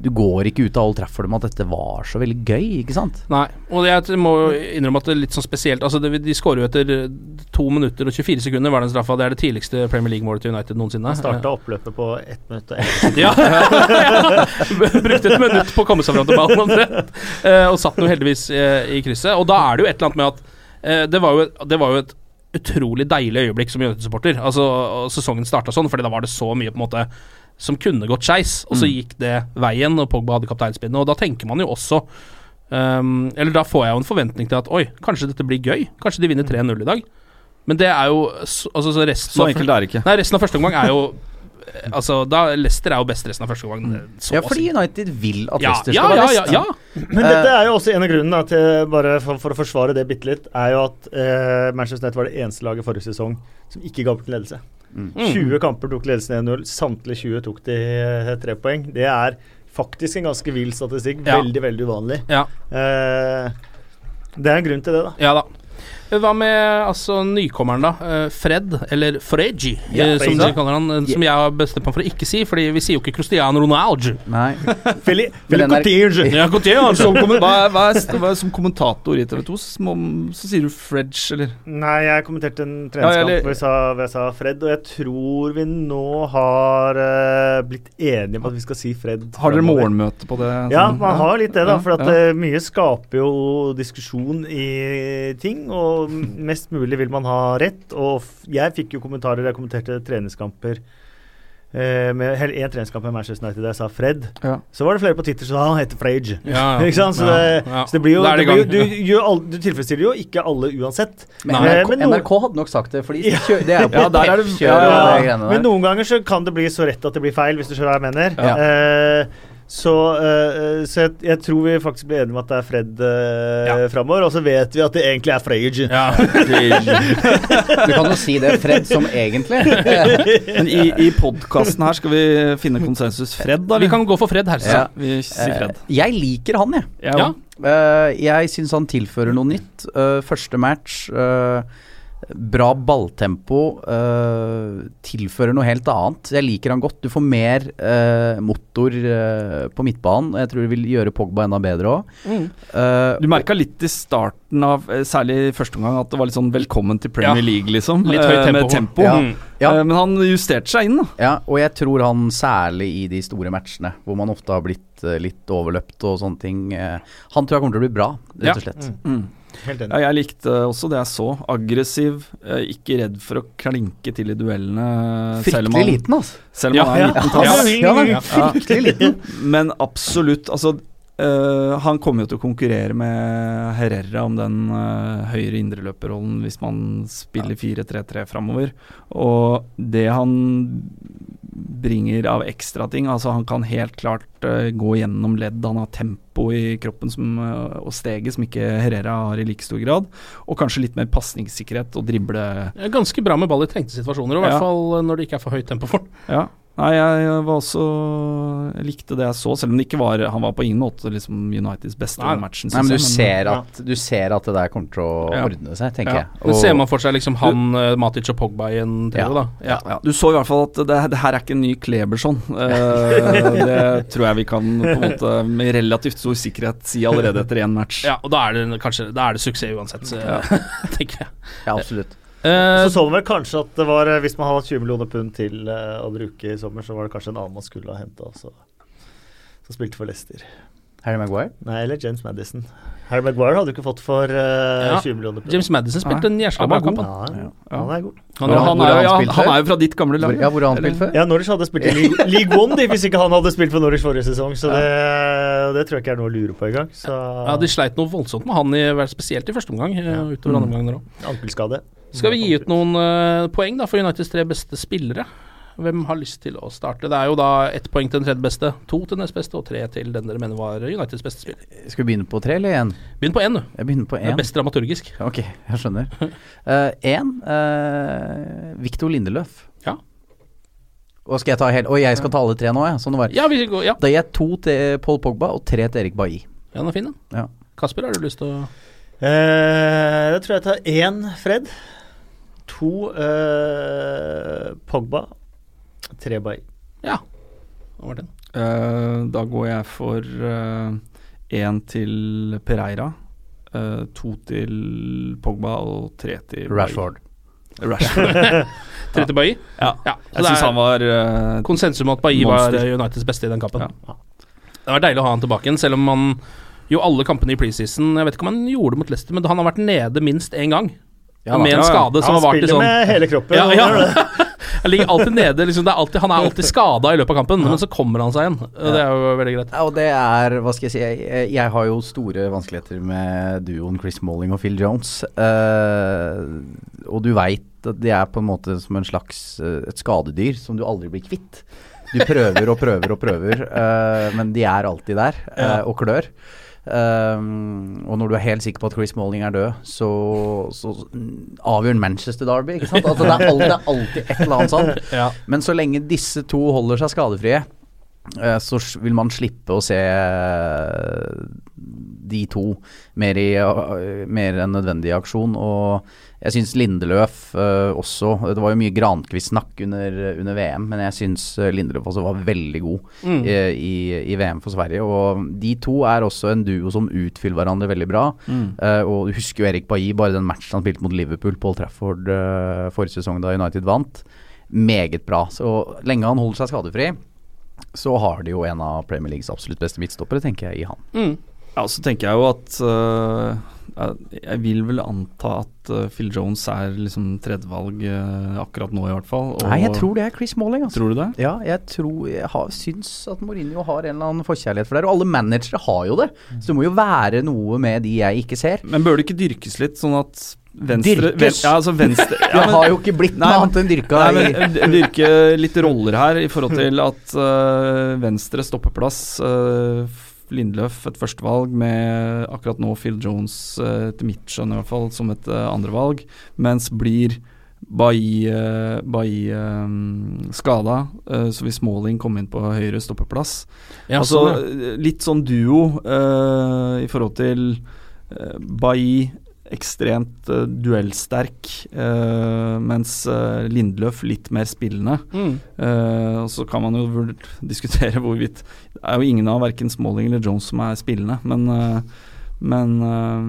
du går ikke ut av Old Trafford med at dette var så veldig gøy, ikke sant? Nei, og jeg må innrømme at det er litt sånn spesielt Altså, det, De skårer jo etter eh, to minutter og 24 sekunder, hver den straffa. Det er det tidligste Premier League-målet til United noensinne. Starta oppløpet på ett minutt og ett Ja, ja. Brukte et minutt på å komme seg fram til ballen, omtrent. Eh, og satt den jo heldigvis eh, i krysset. Og da er det jo et eller annet med at eh, det, var jo, det var jo et utrolig deilig øyeblikk som United-supporter. Altså, sesongen starta sånn, Fordi da var det så mye på en måte som kunne gått skeis, og så gikk det veien, og Pogba hadde kapteinspinnet. Og da tenker man jo også um, Eller da får jeg jo en forventning til at oi, kanskje dette blir gøy. Kanskje de vinner 3-0 i dag. Men det er jo altså, så resten Så av- enkelt er det ikke. Nei, resten av første omgang er jo Altså, da Leicester er jo best resten av første gang. Så Ja, fordi. United vil at ja, Leicester ja, skal ja, være ja, best. ja. Men dette er jo også en av grunnene til, bare for, for å forsvare det bitte litt, er jo at eh, Manchester United var det eneste laget forrige sesong som ikke ga bort til ledelse. Mm. 20 kamper tok ledelsen 1-0, samtlige 20 tok de eh, tre poeng. Det er faktisk en ganske vill statistikk. Ja. Veldig, veldig uvanlig. Ja. Eh, det er en grunn til det, da. Ja da. Hva med altså nykommeren, da? Eh, Fred, eller Fregi, Ja, eh, som de kaller han. eh, Som jeg har bestemt meg for å ikke si, Fordi vi sier jo ikke Cristiano Ronaldo. Nei. Fili, er- Ja, Coutinho, altså. Som, hva, er- hva, hva som kommentator i TV 2, så, så sier du Fredge, eller? Nei, jeg kommenterte en Ja, treningskamp hvor, jeg sa, hvor jeg sa Fred, og jeg tror vi nå har uh, blitt enige om at vi skal si Fred. Har dere morgenmøte på det? Ja, sånn? man har litt det, da. For at ja. eh, mye skaper jo diskusjon i ting, og mest mulig vil man ha rett. Og jeg fikk jo kommentarer, jeg kommenterte treningskamper eh, med én treningskamp med Manchester United der jeg sa Fred. Ja. Så var det flere på Twitter som sa han heter Frage. Ja, ja. ikke sant? Så, Ja, det, ja. så det blir jo, det det blir du, all, du tilfredsstiller jo ikke alle uansett. Men NRK, Men noen- NRK hadde nok sagt det, fordi de kjø- det er jo på Ja, der er det- kjør ja, og ja, de greiene Men noen ganger så kan det bli så rett at det blir feil, hvis du skjønner hva jeg mener. Ja. Eh, så uh, så jeg, jeg tror vi faktisk blir enige om at det er Fred uh, Ja. framover, og så vet vi at det egentlig er Freyj. Ja. Du kan jo si det, Fred, som egentlig. Men i, i podkasten her skal vi finne konsensus. Fred, da? Vi kan gå for Fred her. Ja. Vi sier Fred. Uh, Jeg liker han, jeg. Ja. Eh, jeg syns han tilfører noe nytt. Første match eh, Bra balltempo. Uh, tilfører noe helt annet. Jeg liker han godt. Du får mer uh, motor uh, på midtbanen. Jeg tror det vil gjøre Pogba enda bedre òg. Du merka litt i starten av særlig i første omgang at det var litt sånn 'velkommen til Premier Ja. League', liksom. Litt høyt tempo. Med tempo. Ja. Mm. Ja. Men han justerte seg inn, da. Ja, og jeg tror han særlig i de store matchene, hvor man ofte har blitt litt overløpt og sånne ting Han tror jeg kommer til å bli bra, rett og slett. Mm. Helt enig. Ja, jeg likte også det jeg så. Aggressiv, eh, ikke redd for å klinke til i duellene. selv om Fryktelig liten, altså. Selv om han er Ja, en liten tass. Ja, Ja. fryktelig liten. Men absolutt, altså eh, Han kommer jo til å konkurrere med Herrera om den uh, høyre indreløperrollen hvis man spiller 4-3-3 framover. Og det han bringer av ekstra ting Altså Han kan helt klart uh, gå gjennom ledd. Han har tempo i kroppen som, og steget som ikke Herrera har i like stor grad. Og kanskje litt mer pasningssikkerhet og drible Ganske bra med ball i trengte situasjoner, og i hvert Ja. fall eh, når det ikke er for høyt tempo for den. Ja. Nei, jeg var også Jeg likte det jeg så, selv om det ikke var Han var på ingen måte liksom Uniteds beste Nei. i matchen. Nei, men du ser, at, du ser at det der kommer til å Ja. ordne seg, tenker Ja. jeg. Men ser man for seg liksom han, du, Matic og Pogba i en TV, Ja. da? Ja. Ja, du så i hvert fall at det, det her er ikke en ny Kleberson. Uh, det tror jeg vi kan på en måte med relativt stor sikkerhet si allerede etter én match. ja, og da er det kanskje Da er det suksess uansett, eh, tenker jeg. Ja, absolutt. Eh, Så så man vel kanskje at det var, eh, hvis man hadde 20 millioner pund til uh, å bruke i sommer, så var det kanskje en annen man skulle ha henta, som spilte for Leicester. Harry Maguire? Nei, eller James Madison. Harry Maguire hadde du ikke fått for uh, Ja. 20 millioner pund. James Madison spilte en jæsla bra kamp. Ja, Ja. han er god. Han, han, han, er, jo- ja, han er jo fra ditt gamle lag. Ja, hvor har han spilt før? Ja, Norwich hadde spilt i League, League One de, hvis ikke han hadde spilt for Norwich forrige sesong, så det, det tror jeg ikke er noe å lure på engang. Så ja, de sleit noe voldsomt med han, i, spesielt i første omgang. Utover andre omgang der også. ankelskade. Skal vi gi ut noen uh, poeng da for Uniteds tre beste spillere? Hvem har lyst til å starte? Det er jo da ett poeng til den tredje beste, to til nest beste og tre til den dere mener var Uniteds beste spiller. Skal vi begynne på tre eller én? Begynn på én, du. Jeg begynner på Det er best dramaturgisk. Ok, jeg skjønner. Én uh, Victor Lindeløf. Ja. Og skal jeg ta helt Og jeg skal ta alle tre nå, jeg. Sånn det var. Ja, vi går, ja. Da gir jeg to til Paul Pogba og tre til Erik Bailly. ja, den er fin, den. Ja. Kasper, har du lyst til å uh, Da tror jeg tar én Fred. To uh, Pogba. Tre Bay. Ja. Hva var den? Uh, da går jeg for én til Pereira. eh, to til Pogba og tre til Rashford. Rashford. Tre til Bailly? Ja. Ja. Jeg det syns han var uh, Konsensus om at Bailly var eh, Uniteds beste i den kampen. Ja. Det var deilig å ha han tilbake igjen, selv om han jo alle kampene i preseason Jeg vet ikke om han gjorde det mot Leicester, men han har vært nede minst én gang. Ja, med en Ja, ja. skade som han har vart i spiller sånn med hele kroppen. Ja, han ja. Han ligger alltid nede. Liksom, det er alltid, han er alltid skada i løpet av kampen, men så kommer han seg igjen. Det er jo veldig greit. Ja, og det er, hva skal jeg si Jeg, jeg har jo store vanskeligheter med duoen Chris Malling og Phil Jones. Uh, og du veit at de er på en måte som en slags eh, et skadedyr som du aldri blir kvitt. Du prøver og prøver og prøver, uh, men de er alltid der uh, og klør. Um, og når du er helt sikker på at Chris Malling er død, så, så avgjør Manchester Derby. Ikke sant? Altså, det, er alltid, det er alltid et eller annet sånt. Ja. Men så lenge disse to holder seg skadefrie, så vil man slippe å se eh, de to mer, i, eh, mer enn nødvendig i aksjon. Og jeg syns Lindeløf eh, også Det var jo mye Grankvist-snakk under, under VM, men jeg syns Lindeløf også var veldig god Mm. eh, i, i VM for Sverige. Og de to er også en duo som utfyller hverandre veldig bra. Mm. Eh, og du husker jo Erik Bailly, bare den matchen han spilte mot Liverpool på Old Trafford eh, forrige sesong da United vant. Meget bra. Så lenge han holder seg skadefri, så har de jo en av Premier Leagues absolutt beste midtstoppere, tenker jeg, i han. Mm. Ja, så tenker jeg jo at uh, jeg- Jeg vil vel anta at uh, Phil Jones er liksom tredjevalg uh, akkurat nå, i hvert fall. og- Nei, jeg tror det er Chris Malling, altså. Tror du det? Ja, jeg tror Jeg har, syns at Mourinho har en eller annen forkjærlighet for det. Og alle managere har jo det. Så det må jo være noe med de jeg ikke ser. Men bør det ikke dyrkes litt, sånn at venstre Dyrkes? ven- Ja, altså venstre ja, Det har jo ikke blitt noe men- annet enn dyrka Nei, men øh, Dyrke litt roller her i forhold til at uh, venstre stoppeplass uh, Lindløf et førstevalg, med akkurat nå Phil Jones, uh, til mitt skjønn i hvert fall, som et uh, andrevalg. Mens blir Bailly uh, skada, så vil Smalling komme inn på høyre stoppeplass. Ja, altså sånn, ja. litt sånn duo i forhold til uh, Bailly ekstremt uh, duellsterk, uh, mens uh, Lindløf litt mer spillende. Mm. Eh, og så kan man jo diskutere hvorvidt Det er jo ingen av verken Smalling eller Jones som er spillende, men, eh, men eh,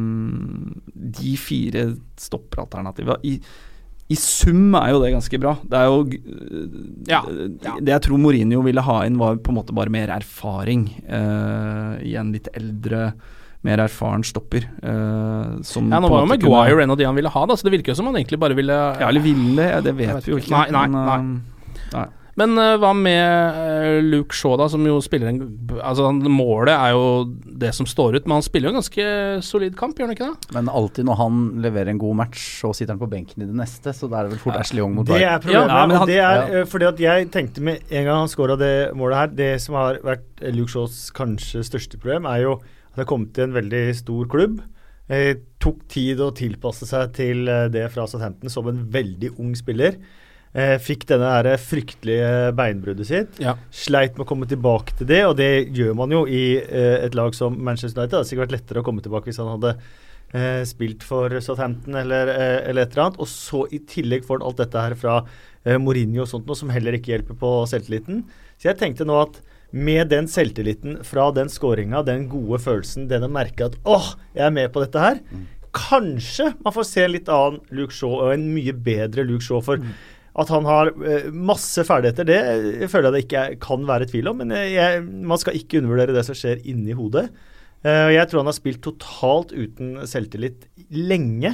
de fire stopperalternativa i, i sum er jo det ganske bra. Det er jo ja, Ja, Det jeg tror Mourinho ville ha inn, var på en måte bare mer erfaring. eh, I en litt eldre, mer erfaren stopper. Uh, som Ja, nå var jo Maguire en av de han ville ha, da, så det virker jo som han egentlig bare ville Ja, eller ville, ja, det vet vet vi jo ikke. Nei, nei, men, eh, nei. Men uh, hva med uh, Luke Shaw, da, som jo spiller en Altså, han, målet er jo det som står ut, men han spiller jo en ganske solid kamp, gjør han ikke det? Men alltid når han leverer en god match, så sitter han på benken i det neste. Så da er det vel fort Ashley Young mot Det er problemet. Ja, han- det er ja. fordi at jeg tenkte med en gang han scora det målet her Det som har vært Luke Shaws kanskje største problem, er jo det har kommet til en veldig stor klubb. Eh, tok tid å tilpasse seg til eh, det fra Southampton som en veldig ung spiller. Eh, fikk denne her fryktelige beinbruddet sitt. Ja. Sleit med å komme tilbake til det, og det gjør man jo i eh, et lag som Manchester United. Det hadde sikkert vært lettere å komme tilbake hvis han hadde eh, spilt for Southampton eller, eh, eller et eller annet. Og så i tillegg får han alt dette her fra eh, Mourinho og sånt noe, som heller ikke hjelper på selvtilliten. Så jeg tenkte nå at med den selvtilliten fra den skåringa, den gode følelsen, den å merke at åh, jeg er med på dette her, kanskje man får se en litt annen Luke Shaw, og en mye bedre Luke Shaw. For at han har eh, masse ferdigheter, det jeg føler jeg det ikke kan være tvil om. Men jeg, man skal ikke undervurdere det som skjer inni hodet. Eh, jeg tror han har spilt totalt uten selvtillit lenge.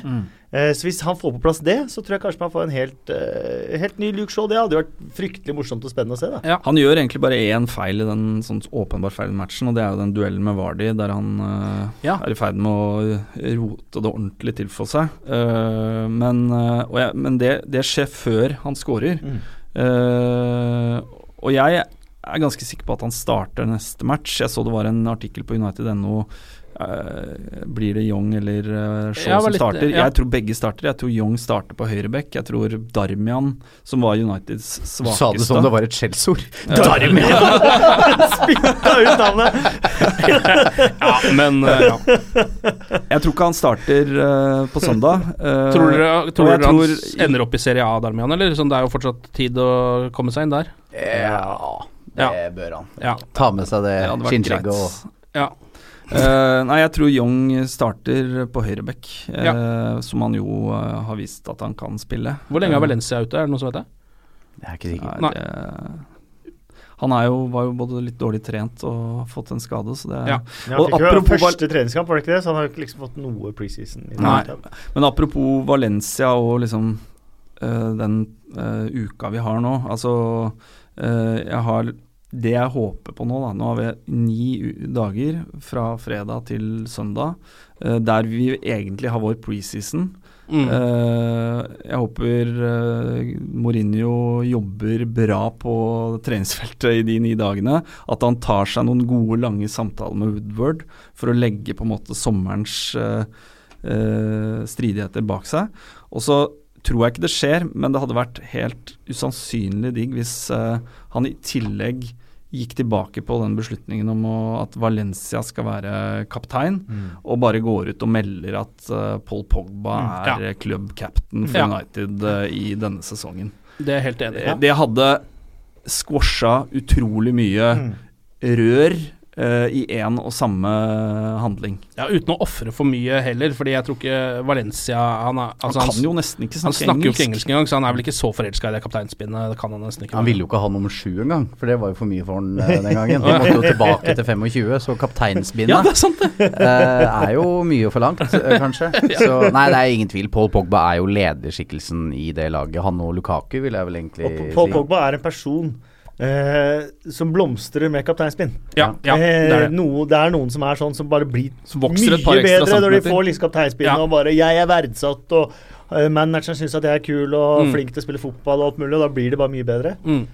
Eh, så hvis han får på plass det, så tror jeg kanskje man får en helt, eh, helt ny Luke Shaw. Det hadde vært fryktelig morsomt og spennende å se. da. Han gjør egentlig bare én feil i den sånn åpenbar feil i matchen, og det er jo den duellen med Vardy, der han Ja. er i ferd med å rote det ordentlig til for seg. Eh, men og jeg, men det, det skjer før han scorer. Mm. Eh, og jeg er ganske sikker på at han starter neste match. Jeg så det var en artikkel på United.no. Uh, blir det Young eller uh, Shaw som litt- starter? ja. Jeg tror begge starter. Jeg tror Young starter på høyreback. Jeg tror Darmian, som var Uniteds Du svakeste sa det som det var et skjellsord. Spytta ut navnet! Ja, men uh, ja. Jeg tror ikke han starter eh, på søndag. eh, Tror dere, tror dere han tror- ender opp i Serie A, Darmian, eller? Sånn, det er jo fortsatt tid å komme seg inn der. Ja, det Ja. bør han. Ja. Ta med seg det Det skinnskjegget og ja. Uh, nei, jeg tror Young starter på høyreback, eh, Ja. som han jo uh, har vist at han kan spille. Hvor lenge er Valencia ute, er det noen som vet det? Jeg er ikke sikker. Nei, han er jo, var jo både litt dårlig trent og har fått en skade, så det Ja. Ja, Og jo apropos første treningskamp, var det ikke det? Så han har ikke liksom fått noe preseason. i Nei. Men apropos Valencia og liksom den eh, uka vi har nå. Altså, eh, jeg har det jeg håper på nå, da Nå har vi ni dager fra fredag til søndag, eh, der vi egentlig har vår preseason. Mm. Eh, jeg håper eh, Mourinho jobber bra på treningsfeltet i de ni dagene. At han tar seg noen gode, lange samtaler med Woodward for å legge på en måte sommerens stridigheter bak seg. Og så tror jeg ikke det skjer, men det hadde vært helt usannsynlig digg hvis uh, han i tillegg gikk tilbake på den beslutningen om å, at Valencia skal være kaptein, og bare går ut og melder at uh, Paul Pogba Mm, er ja. eh, club for Ja. United uh, i denne sesongen. Det er helt enig i. Det, det hadde squasha utrolig mye rør eh, i én og samme handling. Ja, Uten å ofre for mye heller, fordi jeg tror ikke Valencia Han, er, altså, han kan jo nesten ikke snakke, Han snakke snakker jo ikke engelsk. engelsk engang, så han er vel ikke så forelska i det kapteinspinnet. Det kan han nesten ikke. Han ville jo ikke ha nummer sju engang, for det var jo for mye for han eh, den gangen. Han måtte jo tilbake til 25, så kapteinspinnet Ja, det er sant, det. eh, er jo mye for langt, eh, kanskje. Så nei, det er ingen tvil. Paul Pogba er jo lederskikkelsen i det laget. Han og Lukaku vil jeg vel egentlig Og Paul si. Pogba er en person eh, som blomstrer med kapteinspinn. Ja, ja, det er Eh, det. noe, det er noen som er sånn som bare blir Som mye bedre når de får liksom kapteinspinn Ja. og bare 'jeg er verdsatt', og uh, manageren syns at jeg er kul og Mm. flink til å spille fotball og alt mulig, og da blir det bare mye bedre. Mm.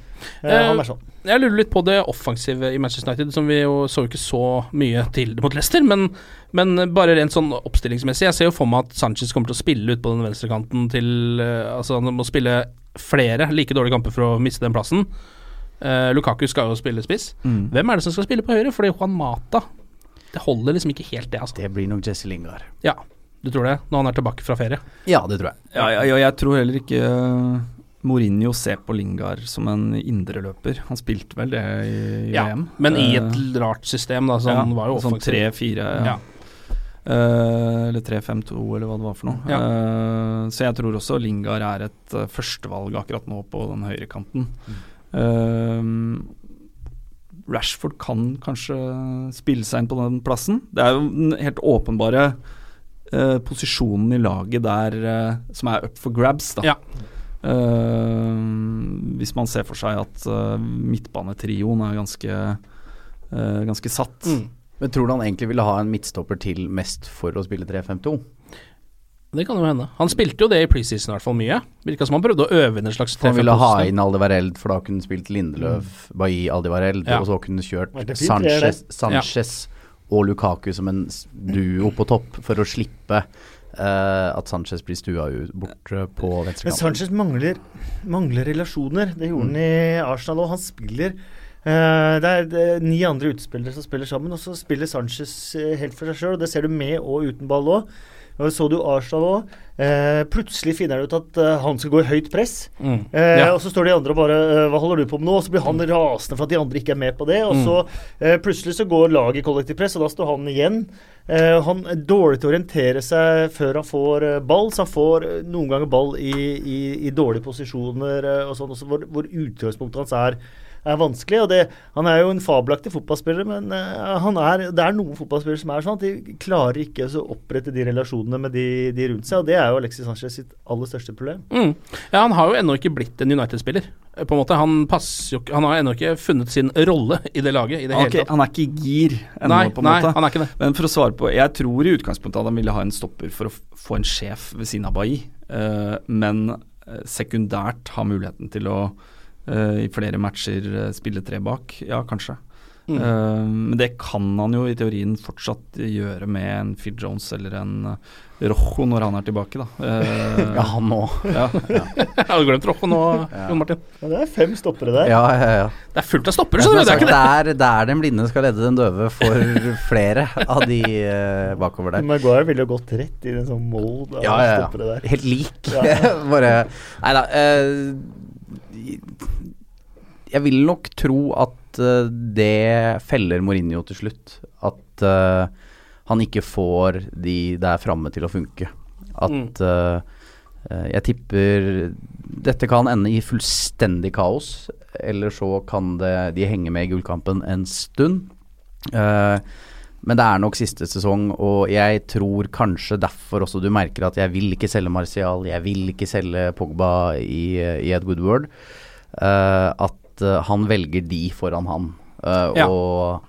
Eh, han er sånn. Jeg lurer litt på det offensive i Manchester United, som vi jo så ikke så mye til mot Leicester, men, men bare rent sånn oppstillingsmessig. Jeg ser jo for meg at Sanchez kommer til å spille ut på den venstrekanten til eh, Altså, han må spille flere like dårlige kamper for å miste den plassen. Eh, Lukaku skal jo spille spiss. Mm. Hvem er det som skal spille på høyre? Fordi Juan Mata Det holder liksom ikke helt, det, altså. Det blir nok Jesse Lingard. Ja, du tror det? Når han er tilbake fra ferie? Ja, det tror jeg. Ja, ja, ja, jeg tror heller ikke eh, Mourinho ser på Lingard som en indreløper. Han spilte vel det i, i Ja, VM. men i Eh, et rart system, da, så ja, han var jo sånn offensiv. 3-4, ja. Ja. Uh, eller 3-5-2, eller hva det var for noe. Ja. Uh, så jeg tror også Lingard er et uh, førstevalg akkurat nå på den høyrekanten. Mm. Eh, Rashford kan kanskje spille seg inn på den plassen. Det er jo den helt åpenbare uh, posisjonen i laget der uh, som er up for grabs, da. Ja. Eh, hvis man ser for seg at eh, midtbanetrioen er ganske, ganske satt. Mm. Men tror du han egentlig ville ha en midtstopper til mest for å spille 3-5-2? Det kan jo hende. Han spilte jo det i preseason i hvert fall mye. Virka som han prøvde å øve inn en slags For han ville ha 3-5-2-system. inn Aldivareld, for da kunne han spilt Lindeløf, Bailly, Aldivareld, Ja. og så kunne han kjørt det. Sanchez, ja. og Lukaku som en duo på topp, for å slippe Uh, at Sanchez blir stua ut bort eh, på Men. Sanchez mangler, mangler relasjoner. Det gjorde han i Arsenal òg. Han spiller uh, det, er, det er ni andre utespillere som spiller sammen, og så spiller Sanchez helt for seg sjøl. Det ser du med og uten ball òg. Og så du Arsenal òg. Eh, plutselig finner han ut at eh, han skal gå i høyt press. Mm. Eh, Ja. Og så står de andre og bare eh, Hva holder du på med nå? Og så blir han rasende for at de andre ikke er med på det. Og Mm. så eh, plutselig så går laget i kollektivt press, og da står han igjen. Eh, han er dårlig til å orientere seg før han får ball, så han får noen ganger ball i, i, i dårlige posisjoner og sånn, også hvor, hvor utgangspunktet hans er, er vanskelig. og det, Han er jo en fabelaktig fotballspiller, men eh, han er, det er noen fotballspillere som er sånn at de klarer ikke å opprette de relasjonene med de, de rundt seg, og det er jo Alexis Sanchez sitt aller største problem. Mm. Ja, han har jo ennå ikke blitt en United-spiller. eh, På en måte, Han passer jo Han har ennå ikke funnet sin rolle i det laget i det er hele tatt. han er ikke i gir ennå, Nei, på en nei, måte. han er ikke det. Men for å svare på Jeg tror i utgangspunktet at han ville ha en stopper for å få en sjef ved siden av Bailly, uh, men sekundært ha muligheten til å i flere matcher eh, spille tre bak. Ja, kanskje. Mm. Uh, men det kan han jo i teorien fortsatt gjøre med en Phil Jones eller en eh, Rojo når han er tilbake, da. Uh, Ja, han òg. ja. Jeg hadde glemt Rojo nå, Jon Martin. Ja, det er fem stoppere der. Ja, ja, ja. Det er fullt av stoppere, skjønner du. Det er, ikke det. der, der den blinde skal lede den døve for flere av de uh, bakover der. Maguire ville jo gått rett i en sånn mold av Ja, ja, stoppere der. Helt lik. Ja. Bare Nei da. Jeg vil nok tro at eh, det feller Mourinho til slutt. At uh, han ikke får de der framme til å funke. At eh, Jeg tipper dette kan ende i fullstendig kaos, eller så kan det, de henge med i gullkampen en stund. Eh, Men det er nok siste sesong, og jeg tror kanskje derfor også du merker at jeg vil ikke selge Martial, jeg vil ikke selge Pogba i, i Ed Woodward. Uh, at eh, han velger de foran han. Uh, Ja. Og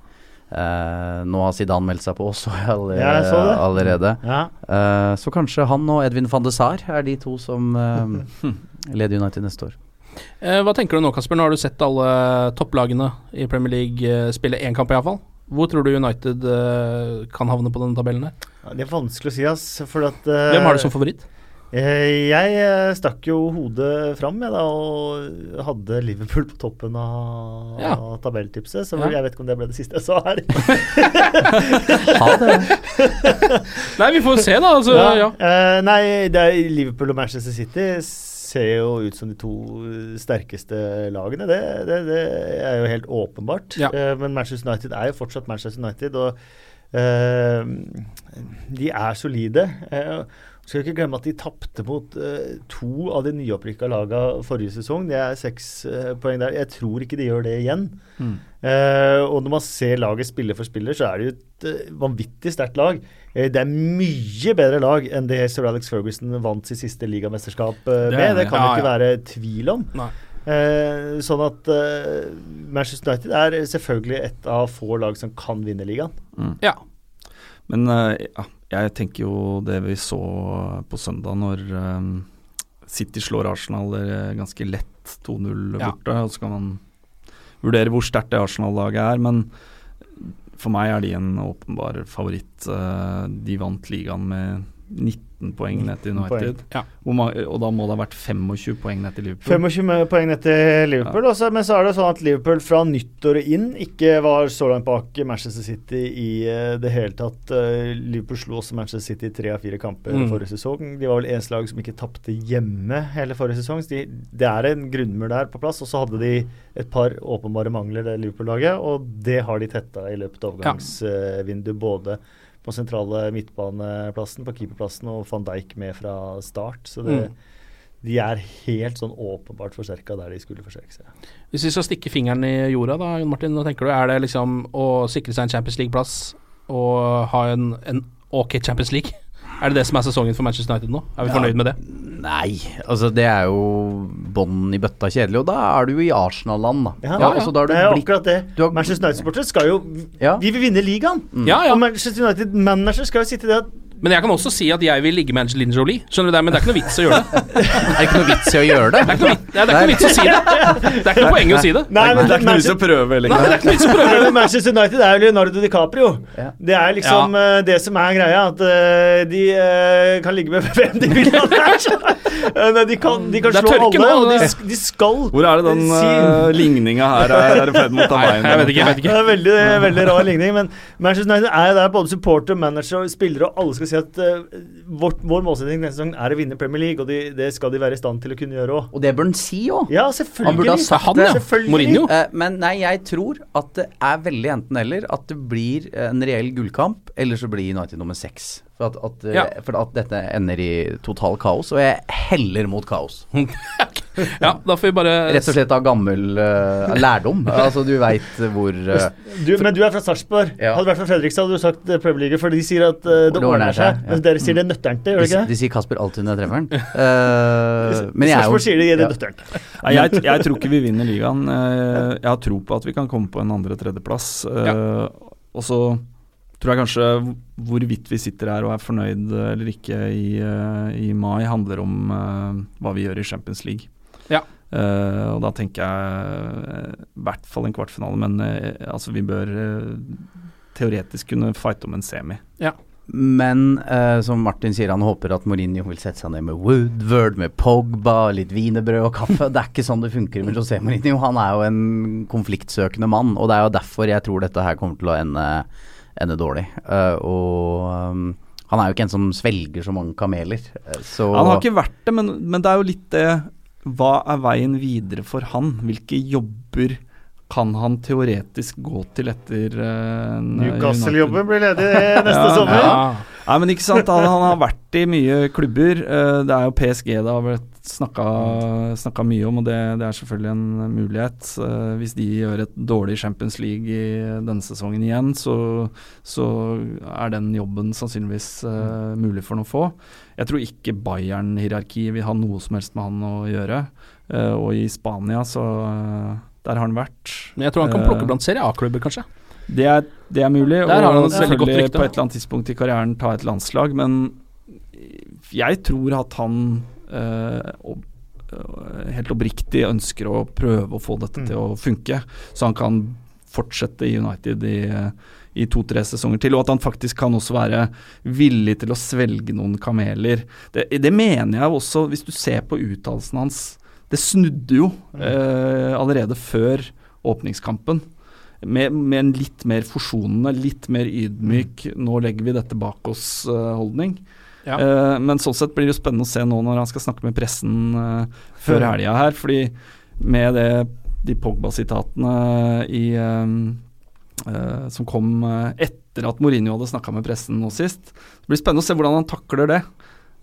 uh, nå har Zidane meldt seg på også allerede. Ja, så allerede. Ja. Eh, så kanskje han og Edvin van de Sar er de to som uh, leder United neste år. Eh, hva tenker du nå, Kasper? Nå har du sett alle topplagene i Premier League eh, spille én kamp, iallfall. Hvor tror du United uh, kan havne på denne tabellen her? Ja, Det er vanskelig å si, ass. For at, uh, Hvem har du som favoritt? Uh, Jeg eh, stakk jo hodet fram jeg da, og hadde Liverpool på toppen av Ja. tabelltipset. Så Ja. jeg vet ikke om det ble det siste jeg sa her. Nei, vi får se, da. Altså, ja. Eh, nei, det er Liverpool og Manchester City ser jo ut som de to sterkeste lagene. Det, det, det er jo helt åpenbart. Ja. Eh, men Manchester United er jo fortsatt Manchester United, og uh, de er solide. Uh, skal ikke glemme at de tapte mot uh, to av de nyopprykka laga forrige sesong. Det er seks uh, poeng der. Jeg tror ikke de gjør det igjen. Mm. Uh, og når man ser laget spiller for spiller, så er det jo et eh, vanvittig sterkt lag. Eh, det er mye bedre lag enn det Sir Alex Ferguson vant sitt siste ligamesterskap er med. det. Det kan det ikke være tvil om. Nei. Eh, sånn at eh, Manchester United er selvfølgelig et av få lag som kan vinne ligaen. ja. Men eh, ja, jeg tenker jo det vi så på søndag, når eh, City slår Arsenal eh, ganske lett 2-0 Ja. borte. Og så kan man vurdere hvor sterkt det Arsenal-laget er, men for meg er de en åpenbar favoritt. Eh, de vant ligaen med 19 poeng ned til 19 United. Ja. Og da må det ha vært 25 poeng ned til Liverpool. 25 poeng ned til Liverpool. også, men så er det sånn at Liverpool fra nyttåret inn ikke var så langt bak Manchester City i eh, det hele tatt. Eh, Liverpool slo også Manchester City i tre av fire kamper Mm. forrige sesong. De var vel eneste lag som ikke tapte hjemme hele forrige sesong. Så de, det er en grunnmur der på plass. Og så hadde de et par åpenbare mangler, det Liverpool-laget, og det har de tetta i løpet av overgangsvinduet. både på sentrale midtbaneplassen, på keeperplassen og van Dijk med fra start. Så det, de er helt sånn åpenbart forsterka der de skulle forsterke seg. Hvis vi skal stikke fingeren i jorda, da, Jon Martin, hva tenker du? Er det liksom å sikre seg en Champions League-plass og ha en, en ok Champions League? Er det det som er sesongen for Manchester United nå? Er vi Ja. fornøyd med det? Nei, altså det er jo bånn i bøtta kjedelig, og da er du jo i Arsenal-land, da. Ja, Ja, altså, da har det er jo akkurat det. har- Manchester United-sportere skal jo Ja. Vi vil vinne ligaen! Ja, ja. Og Manchester United-manager skal jo sitte der Men jeg kan også si at jeg vil ligge med Angelina Jolie, skjønner du det? Men det er ikke noe vits å gjøre det. Er det ikke noe vits i å gjøre det? Det er ikke noe, vits- det er ikke noe vits å si det. Det er ikke noe poeng å si det. Nei, men Det er ikke noe vits å prøve Nei, det er ikke noe vits å prøve. Men Manchester United er jo Leonardo DiCaprio. Det er liksom ja. det som er greia. At eh, de eh, kan ligge med hvem de vil. Eh, de kan, de kan er slå alle, nå, og de, de skal Hvor er det den si- uh, ligninga her er, er i ferd med å ta veien? jeg vet ikke. Jeg vet Det er veldig, veldig rar ligning, men Manchester United er jo der både supporter, manager spillere, og alle skal si at uh, vårt, vår målsetting neste sesong er å vinne Premier League, og de, det skal de være i stand til å kunne gjøre òg. Og det bør han si òg. Ja, Han burde ha sagt Han, ja. Mourinho. Uh, men nei, jeg tror at det er veldig enten-eller. At det blir en reell gullkamp, eller så blir United nummer seks. For at, at, eh, Ja. for at dette ender i total kaos, og jeg heller mot kaos. Ja, da får vi bare Rett og slett av gammel uh, lærdom. altså, du veit hvor uh, Du, men du er fra Sarpsborg. Ja. Hadde du vært fra Fredrikstad, hadde du sagt eh, Premier League, for de sier at uh, det ordner seg. ja. Men dere sier det nøtternte, gjør de, ikke ikke de sier Kasper alltid under trefferen. Uh, men jeg er jo sier de det ja. nøtternte. Nei, jeg, jeg tror ikke vi vinner ligaen. Jeg har tro på at vi kan komme på en andre-tredjeplass. Uh, Og så tror jeg kanskje hvorvidt vi sitter her og er fornøyd eller ikke i, i mai, handler om uh, hva vi gjør i Champions League. Ja. Uh, og da tenker jeg eh, i hvert fall en kvartfinale, men uh, altså vi bør teoretisk kunne fighte om en semi. Men eh, som Martin sier, han håper at Mourinho vil sette seg ned med Woodward, med Pogba, litt wienerbrød og kaffe. Det er ikke sånn det funker med José Mourinho. Han er jo en konfliktsøkende mann, og det er jo derfor jeg tror dette her kommer til å ende, ende dårlig. Eh, og um, han er jo ikke en som svelger så mange kameler. Så Han har ikke vært det, men, men det er jo litt det Hva er veien videre for han? Hvilke jobber kan han teoretisk gå til etter uh, Newcastle-jobben blir ledig neste Ja, sommer. Ja. Nei, men ikke sant, han, han har vært i mye klubber. Uh, det er jo PSG det har blitt snakka, mye om, og det, det er selvfølgelig en mulighet. Uh, hvis de gjør et dårlig Champions League i denne sesongen igjen, så, så er den jobben sannsynligvis mulig for noen få. Jeg tror ikke Bayern-hierarkiet vil ha noe som helst med han å gjøre. Uh, og i Spania, så uh, Der har han vært. Men jeg tror han kan Eh, plukke blant Serie A-klubber, kanskje. det er, det er mulig, Der har han et veldig godt selvfølgelig rykte. på et eller annet tidspunkt i karrieren ta et landslag, men jeg tror at han helt oppriktig ønsker å prøve å få dette til å funke, så han kan fortsette i United i, i to-tre sesonger til, og at han faktisk kan også være villig til å svelge noen kameler. Det, det mener jeg også, hvis du ser på uttalelsen hans. Det snudde jo eh, allerede før åpningskampen. Med, med en litt mer forsonende, litt mer ydmyk 'nå legger vi dette bak oss'-holdning. Ja. Eh, men sånn sett blir det jo spennende å se nå når han skal snakke med pressen eh, før Mm. helga her. Fordi med det, de Pogba-sitatene i eh, eh, som kom eh, etter at Mourinho hadde snakka med pressen nå sist. Det blir spennende å se hvordan han takler det.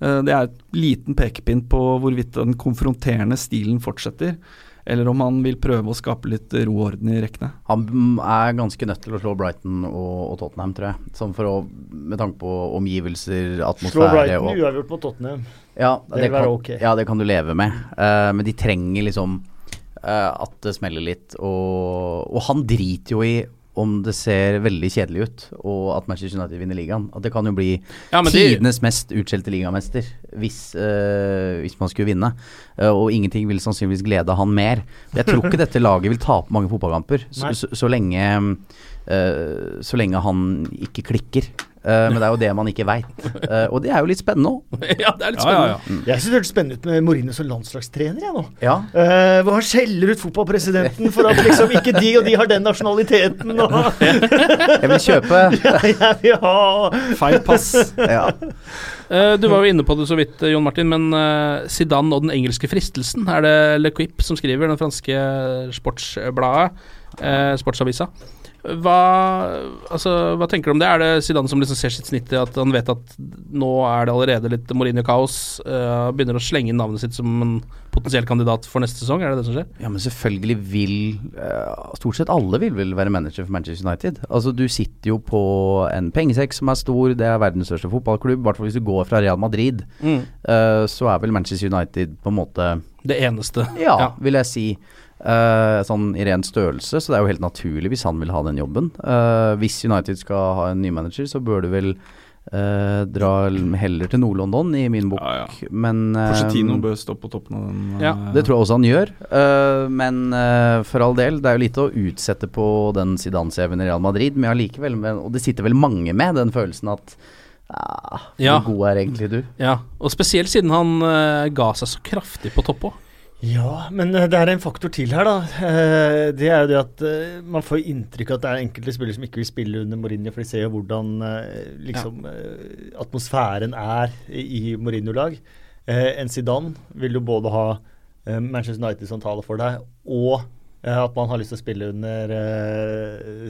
Eh, det er et liten pekepinn på hvorvidt den konfronterende stilen fortsetter, eller om han vil prøve å skape litt ro og orden i rekkene. Han er ganske nødt til å slå Brighton og, og Tottenham, tror jeg. Sånn for å, med tanke på omgivelser, Slå Brighton og uavgjort mot Tottenham. ja, Det det kan, okay. ja, det kan du leve med. Eh, men de trenger liksom eh, at det smeller litt. Og, og han driter jo i om det ser veldig kjedelig ut, og at Manchester United vinner ligaen. At det kan jo bli Ja, tidenes de- mest utskjelte ligamester hvis, eh, hvis man skulle vinne. Eh, og ingenting vil sannsynligvis glede han mer. Jeg tror ikke dette laget vil tape mange fotballkamper så, så, så, lenge, eh, så lenge han ikke klikker. Eh, men det er jo det man ikke veit. og det er jo litt spennende òg. ja, det er litt Ja, ja, spennende. Jeg syns det hørtes spennende ut med Mourinho som landslagstrener. Jeg, nå. Ja. Uh, hvor han skjeller ut fotballpresidenten for at liksom ikke de og de har den nasjonaliteten. Og Jeg vil kjøpe jeg vil ha Feil pass. ja. Eh, du var jo inne på det så vidt, eh, Jon Martin, men uh, Zidane og den engelske fristelsen, er det Le Quip som skriver, den franske sportsbladet, uh, Sportsavisa. Hva, altså, hva tenker du om det? Er det Zidane som liksom ser sitt snitt i at han vet at nå er det allerede litt Mourinho-kaos, Uh, begynner å slenge inn navnet sitt som en potensiell kandidat for neste sesong? Er det det som skjer? Ja, men selvfølgelig vil uh, Stort sett alle vil vel være manager for Manchester United. Altså, du sitter jo på en pengesekk som er stor, det er verdens største fotballklubb. I hvert fall hvis du går fra Real Madrid, eh, så er vel Manchester United på en måte Det eneste. Ja, vil jeg si. Eh, sånn i ren størrelse, så det er jo helt naturlig hvis han vil ha den jobben. Uh, hvis United skal ha en ny manager, så bør du vel uh, dra heller til Nord-London, i min bok. Ja, ja. Men eh, Pochettino bør stå på toppen av den. Ja, det tror jeg også han gjør. eh, men for all del, det er jo lite å utsette på den Zidane-CV-en i Real Madrid. Men allikevel, og det sitter vel mange med den følelsen at ah, Ja. Hvor god er egentlig du? Ja, og spesielt siden han ga seg så kraftig på topp òg. Ja, men eh, det er en faktor til her, da. Eh, Det er jo det at eh, man får inntrykk av at det er enkelte spillere som ikke vil spille under Mourinho, for de ser jo hvordan liksom ja. atmosfæren er i Mourinho-lag. En Zidane vil jo både ha Manchester United som taler for deg, og at man har lyst til å spille under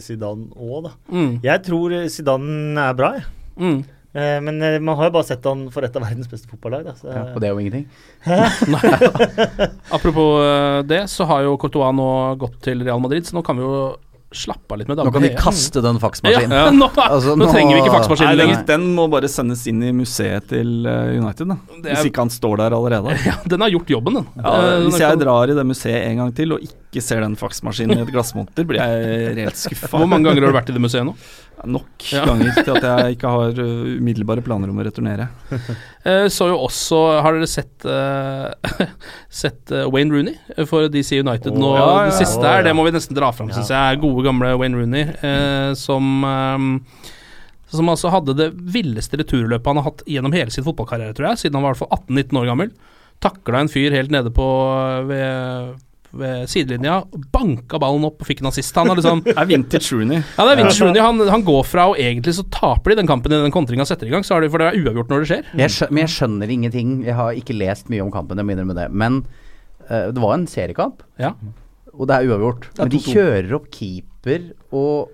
Zidane òg, da. Mm. Jeg tror Zidane er bra, jeg. Mm. Eh, Men eh, man har jo bare sett han for et av verdens beste fotballag. Ja, og det er jo ingenting. Apropos eh, det, så har jo Courtois nå gått til Real Madrid, så nå kan vi jo slappe av litt med Nå kan de kaste den ja, faksmaskinen. nå, Altså, nå nå- trenger vi ikke faksmaskinen lenger. den må bare sendes inn i museet til United, da. Er- Hvis ikke han står der allerede. Ja, den har gjort jobben, den. Ja, den hvis jeg drar i det museet en gang til og ikke ser den faksmaskinen i et glassmonter, blir jeg reelt skuffa. Hvor mange ganger har du vært i det museet nå? Nok Ja. ganger til at jeg ikke har uh, umiddelbare planer om å returnere. Eh, så jo også Har dere sett uh, Sett eh, Wayne Rooney for DC United nå? ja, ja, det siste her, ja. det må vi nesten dra fram, Ja. syns jeg. Gode, gamle Wayne Rooney, uh, som um, som altså hadde det villeste returløpet han har hatt gjennom hele sin fotballkarriere, tror jeg. Siden han var i hvert fall 18-19 år gammel. Takla en fyr helt nede på ved, ved sidelinja, banka ballen opp og fikk en assist. Han er liksom Det er vintage Rooney. Ja, det er vintage Rooney. Han, han går fra, og egentlig så taper de den kampen i den kontringa setter i gang, så har de, for det er uavgjort når det skjer. Jeg skjønner, men jeg skjønner ingenting. Jeg har ikke lest mye om kampen, jeg må innrømme det. Men uh, det var en seriekamp, Ja. og det er uavgjort. er Men de kjører opp keeper, og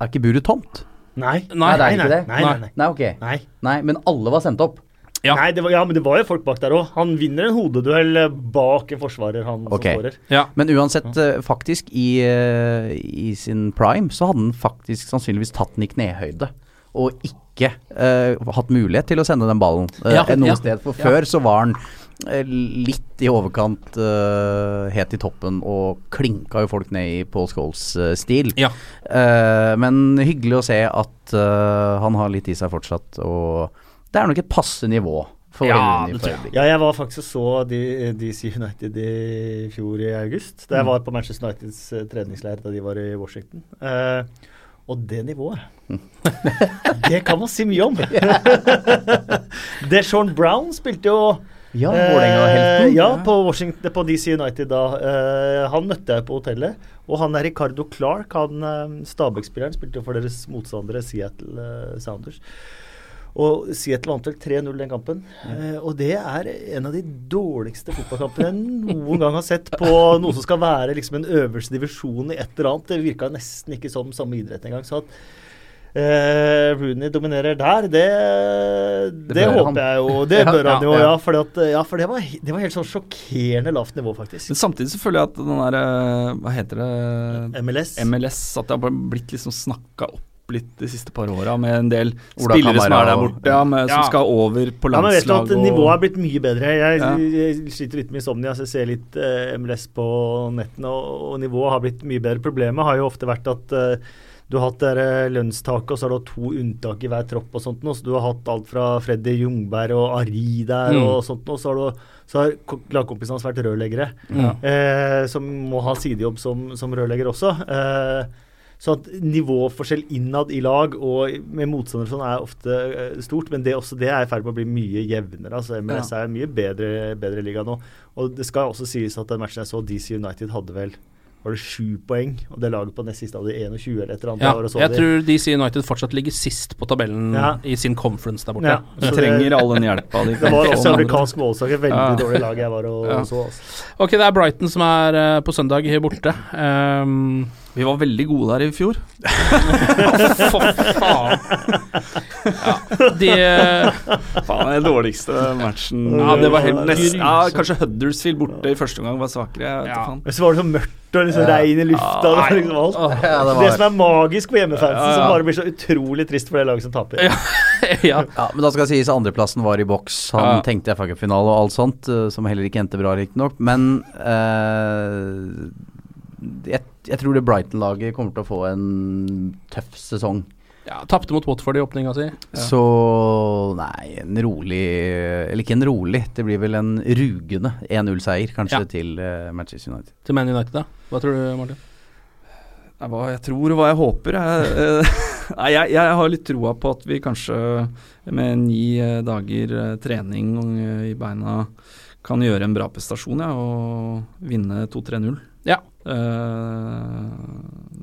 er ikke buret tomt? Nei. Nei, det er ikke det. Nei, nei, nei. Nei, ok. nei. Nei, men alle var sendt opp. Ja. Nei, det var, ja, men det var jo folk bak der òg. Han vinner en hodeduell eh, bak en forsvarer, han okay. som skårer. Ja. Men uansett, eh, faktisk, i, eh, i sin prime så hadde han faktisk sannsynligvis tatt den i knehøyde. Og ikke uh, hatt mulighet til å sende den ballen uh, Ja, noe ja. sted. For Ja. før så var han litt i overkant uh, helt i toppen og klinka jo folk ned i Paul Scholes-stil. Ja. uh, men hyggelig å se at han har litt i seg fortsatt, og det er nok et passe nivå for Ja. Ja, jeg var faktisk og så DC United i fjor i august. Da jeg var på Manchester Uniteds eh, treningsleir da de var i Washington. Uh, og det nivået Det kan man si mye om! Deshaun Brown spilte jo Ja, uh, ja, på, på DC United da. Uh, han møtte jeg på hotellet. Og han er Ricardo Clark, han Stabæk-spilleren, spilte jo for deres motstandere Seattle Sounders. Og Seattle vant vel 3-0 den kampen. Eh, og det er en av de dårligste fotballkampene jeg noen gang har sett på noe som skal være liksom en øverste divisjon i et eller annet. Det virka nesten ikke som samme idrett engang. Så at eh, Rooney dominerer der, det, det, det håper han. jeg jo. Det Ja, bør han jo, ja, ja. ja. Fordi at, ja for det var, det var helt sånn sjokkerende lavt nivå, faktisk. Men samtidig så føler jeg at den der eh, Hva heter det? MLS. MLS. At det har blitt liksom snakka opp litt de siste par åra med en del Ola spillere som er der borte, ja, med, Ja. som skal over på Ja, men vet du landslag. at Nivået er blitt mye bedre. Jeg, Ja. jeg sliter litt med insomnia, så jeg ser litt eh, MLS på nettene, og, og nivået har blitt mye bedre. Problemet har jo ofte vært at eh, du har hatt der, eh, lønnstaket, og så har du hatt to unntak i hver tropp. og sånt Noe. så Du har hatt alt fra Freddy Jungberg og Ari der, Mm. og sånt Noe. så har, du, så har lagkompisene hans vært rørleggere. Ja. Eh, som må ha sidejobb som, som rørlegger også. Eh, så at nivåforskjell innad i lag og med motstandere sånn er ofte eh, stort, men det, også, det er i ferd med å bli mye jevnere. altså MLS er en mye bedre, bedre liga nå. Og det skal også sies at den matchen jeg så, DC United hadde vel var det sju poeng, og det laget på nest siste hadde 21 eller et eller annet. Ja, Jeg og så jeg de. tror DC United fortsatt ligger sist på tabellen Ja. i sin conference der borte. Ja, De trenger all den hjelpa de Det var også amerikansk målsak, veldig Ja. dårlig lag jeg var og Ja. så. Altså. Ok, det er Brighton som er uh, på søndag borte. Um, Vi var veldig gode der i fjor. for faen. Ja, de Faen, den dårligste matchen. Ja, det var helt Nest- Ja, kanskje Huddersfield borte i første omgang var svakere. Ja. Men så var det så mørkt og liksom regn i lufta. det, liksom alt. Ja, det det, som er magisk på hjemmefansen, Ja, ja. som bare blir så utrolig trist for det laget som taper. Ja. ja. Ja, men da skal det sies andreplassen var i boks. Han Ja. tenkte FA-cupfinale og alt sånt, eh, som heller ikke endte bra, riktignok. Men eh, jeg, jeg tror det Brighton-laget kommer til å få en tøff sesong. ja Tapte mot Watford i åpninga si. Så nei, en rolig Eller ikke en rolig, det blir vel en rugende 1-0-seier, kanskje, Ja. til uh, Manchester United. Til Man United, da. Hva tror du, Martin? Hva jeg tror og hva jeg håper. Jeg, eh, jeg, jeg har litt troa på at vi kanskje med ni eh, dager trening i beina kan gjøre en bra prestasjon ja, og vinne 2-3-0. Ja. Eh,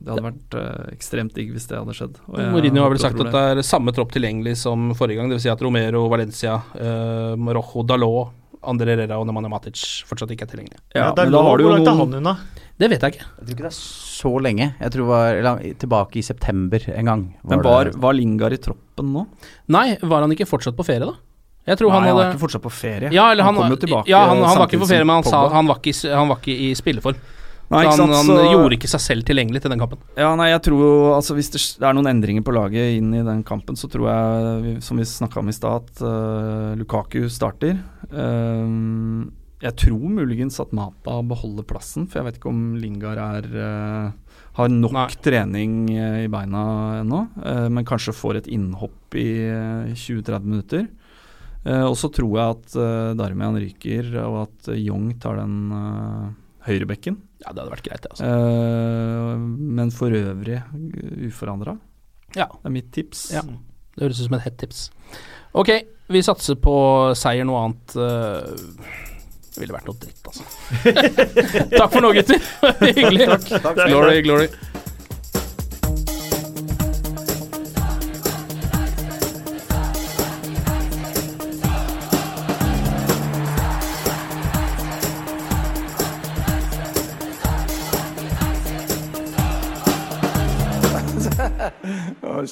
det hadde vært eh, ekstremt digg hvis det hadde skjedd. og jeg Mourinho har vel sagt at det er samme tropp tilgjengelig som forrige gang. Dvs. Si at Romero, Valencia, uh, Rojo, Dalot, Andre Herrera og Nemanja Matic fortsatt ikke er tilgjengelige. Ja, ja, men da har du jo Hvor langt er noen- han unna? Det vet jeg ikke. Jeg tror ikke det er så lenge. Jeg tror det var eller, tilbake i september en gang. Men var, det- var Lingard i troppen nå? Nei, var han ikke fortsatt på ferie, da? Jeg tror Nei, han han hadde er ikke fortsatt på ferie. Ja, eller han, kom jo tilbake ja, han, han var ikke på ferie, men han, sa, han, var ikke, han var ikke i spilleform. Nei, han, sant, han så- gjorde ikke seg selv tilgjengelig til den kampen. Ja, nei, jeg tror Altså, hvis det, er noen endringer på laget inn i den kampen, så tror jeg, som vi snakka om i stad, at uh, Lukaku starter. Eh, jeg tror muligens at Mata beholder plassen, for jeg vet ikke om Lingard er uh, har nok Nei. trening i beina ennå, men kanskje får et innhopp i eh, 20-30 minutter. Og så tror jeg at uh, Darmian ryker, og at Young tar den uh, høyrebekken. Ja, det hadde vært greit, det. altså. Uh, men for øvrig uforandra. Ja. Det er mitt tips. Ja. Det høres ut som et hett tips. Ok, vi satser på seier. Noe annet eh, Det ville vært noe dritt, altså. Takk for nå, gutter. Hyggelig. Glory, glory.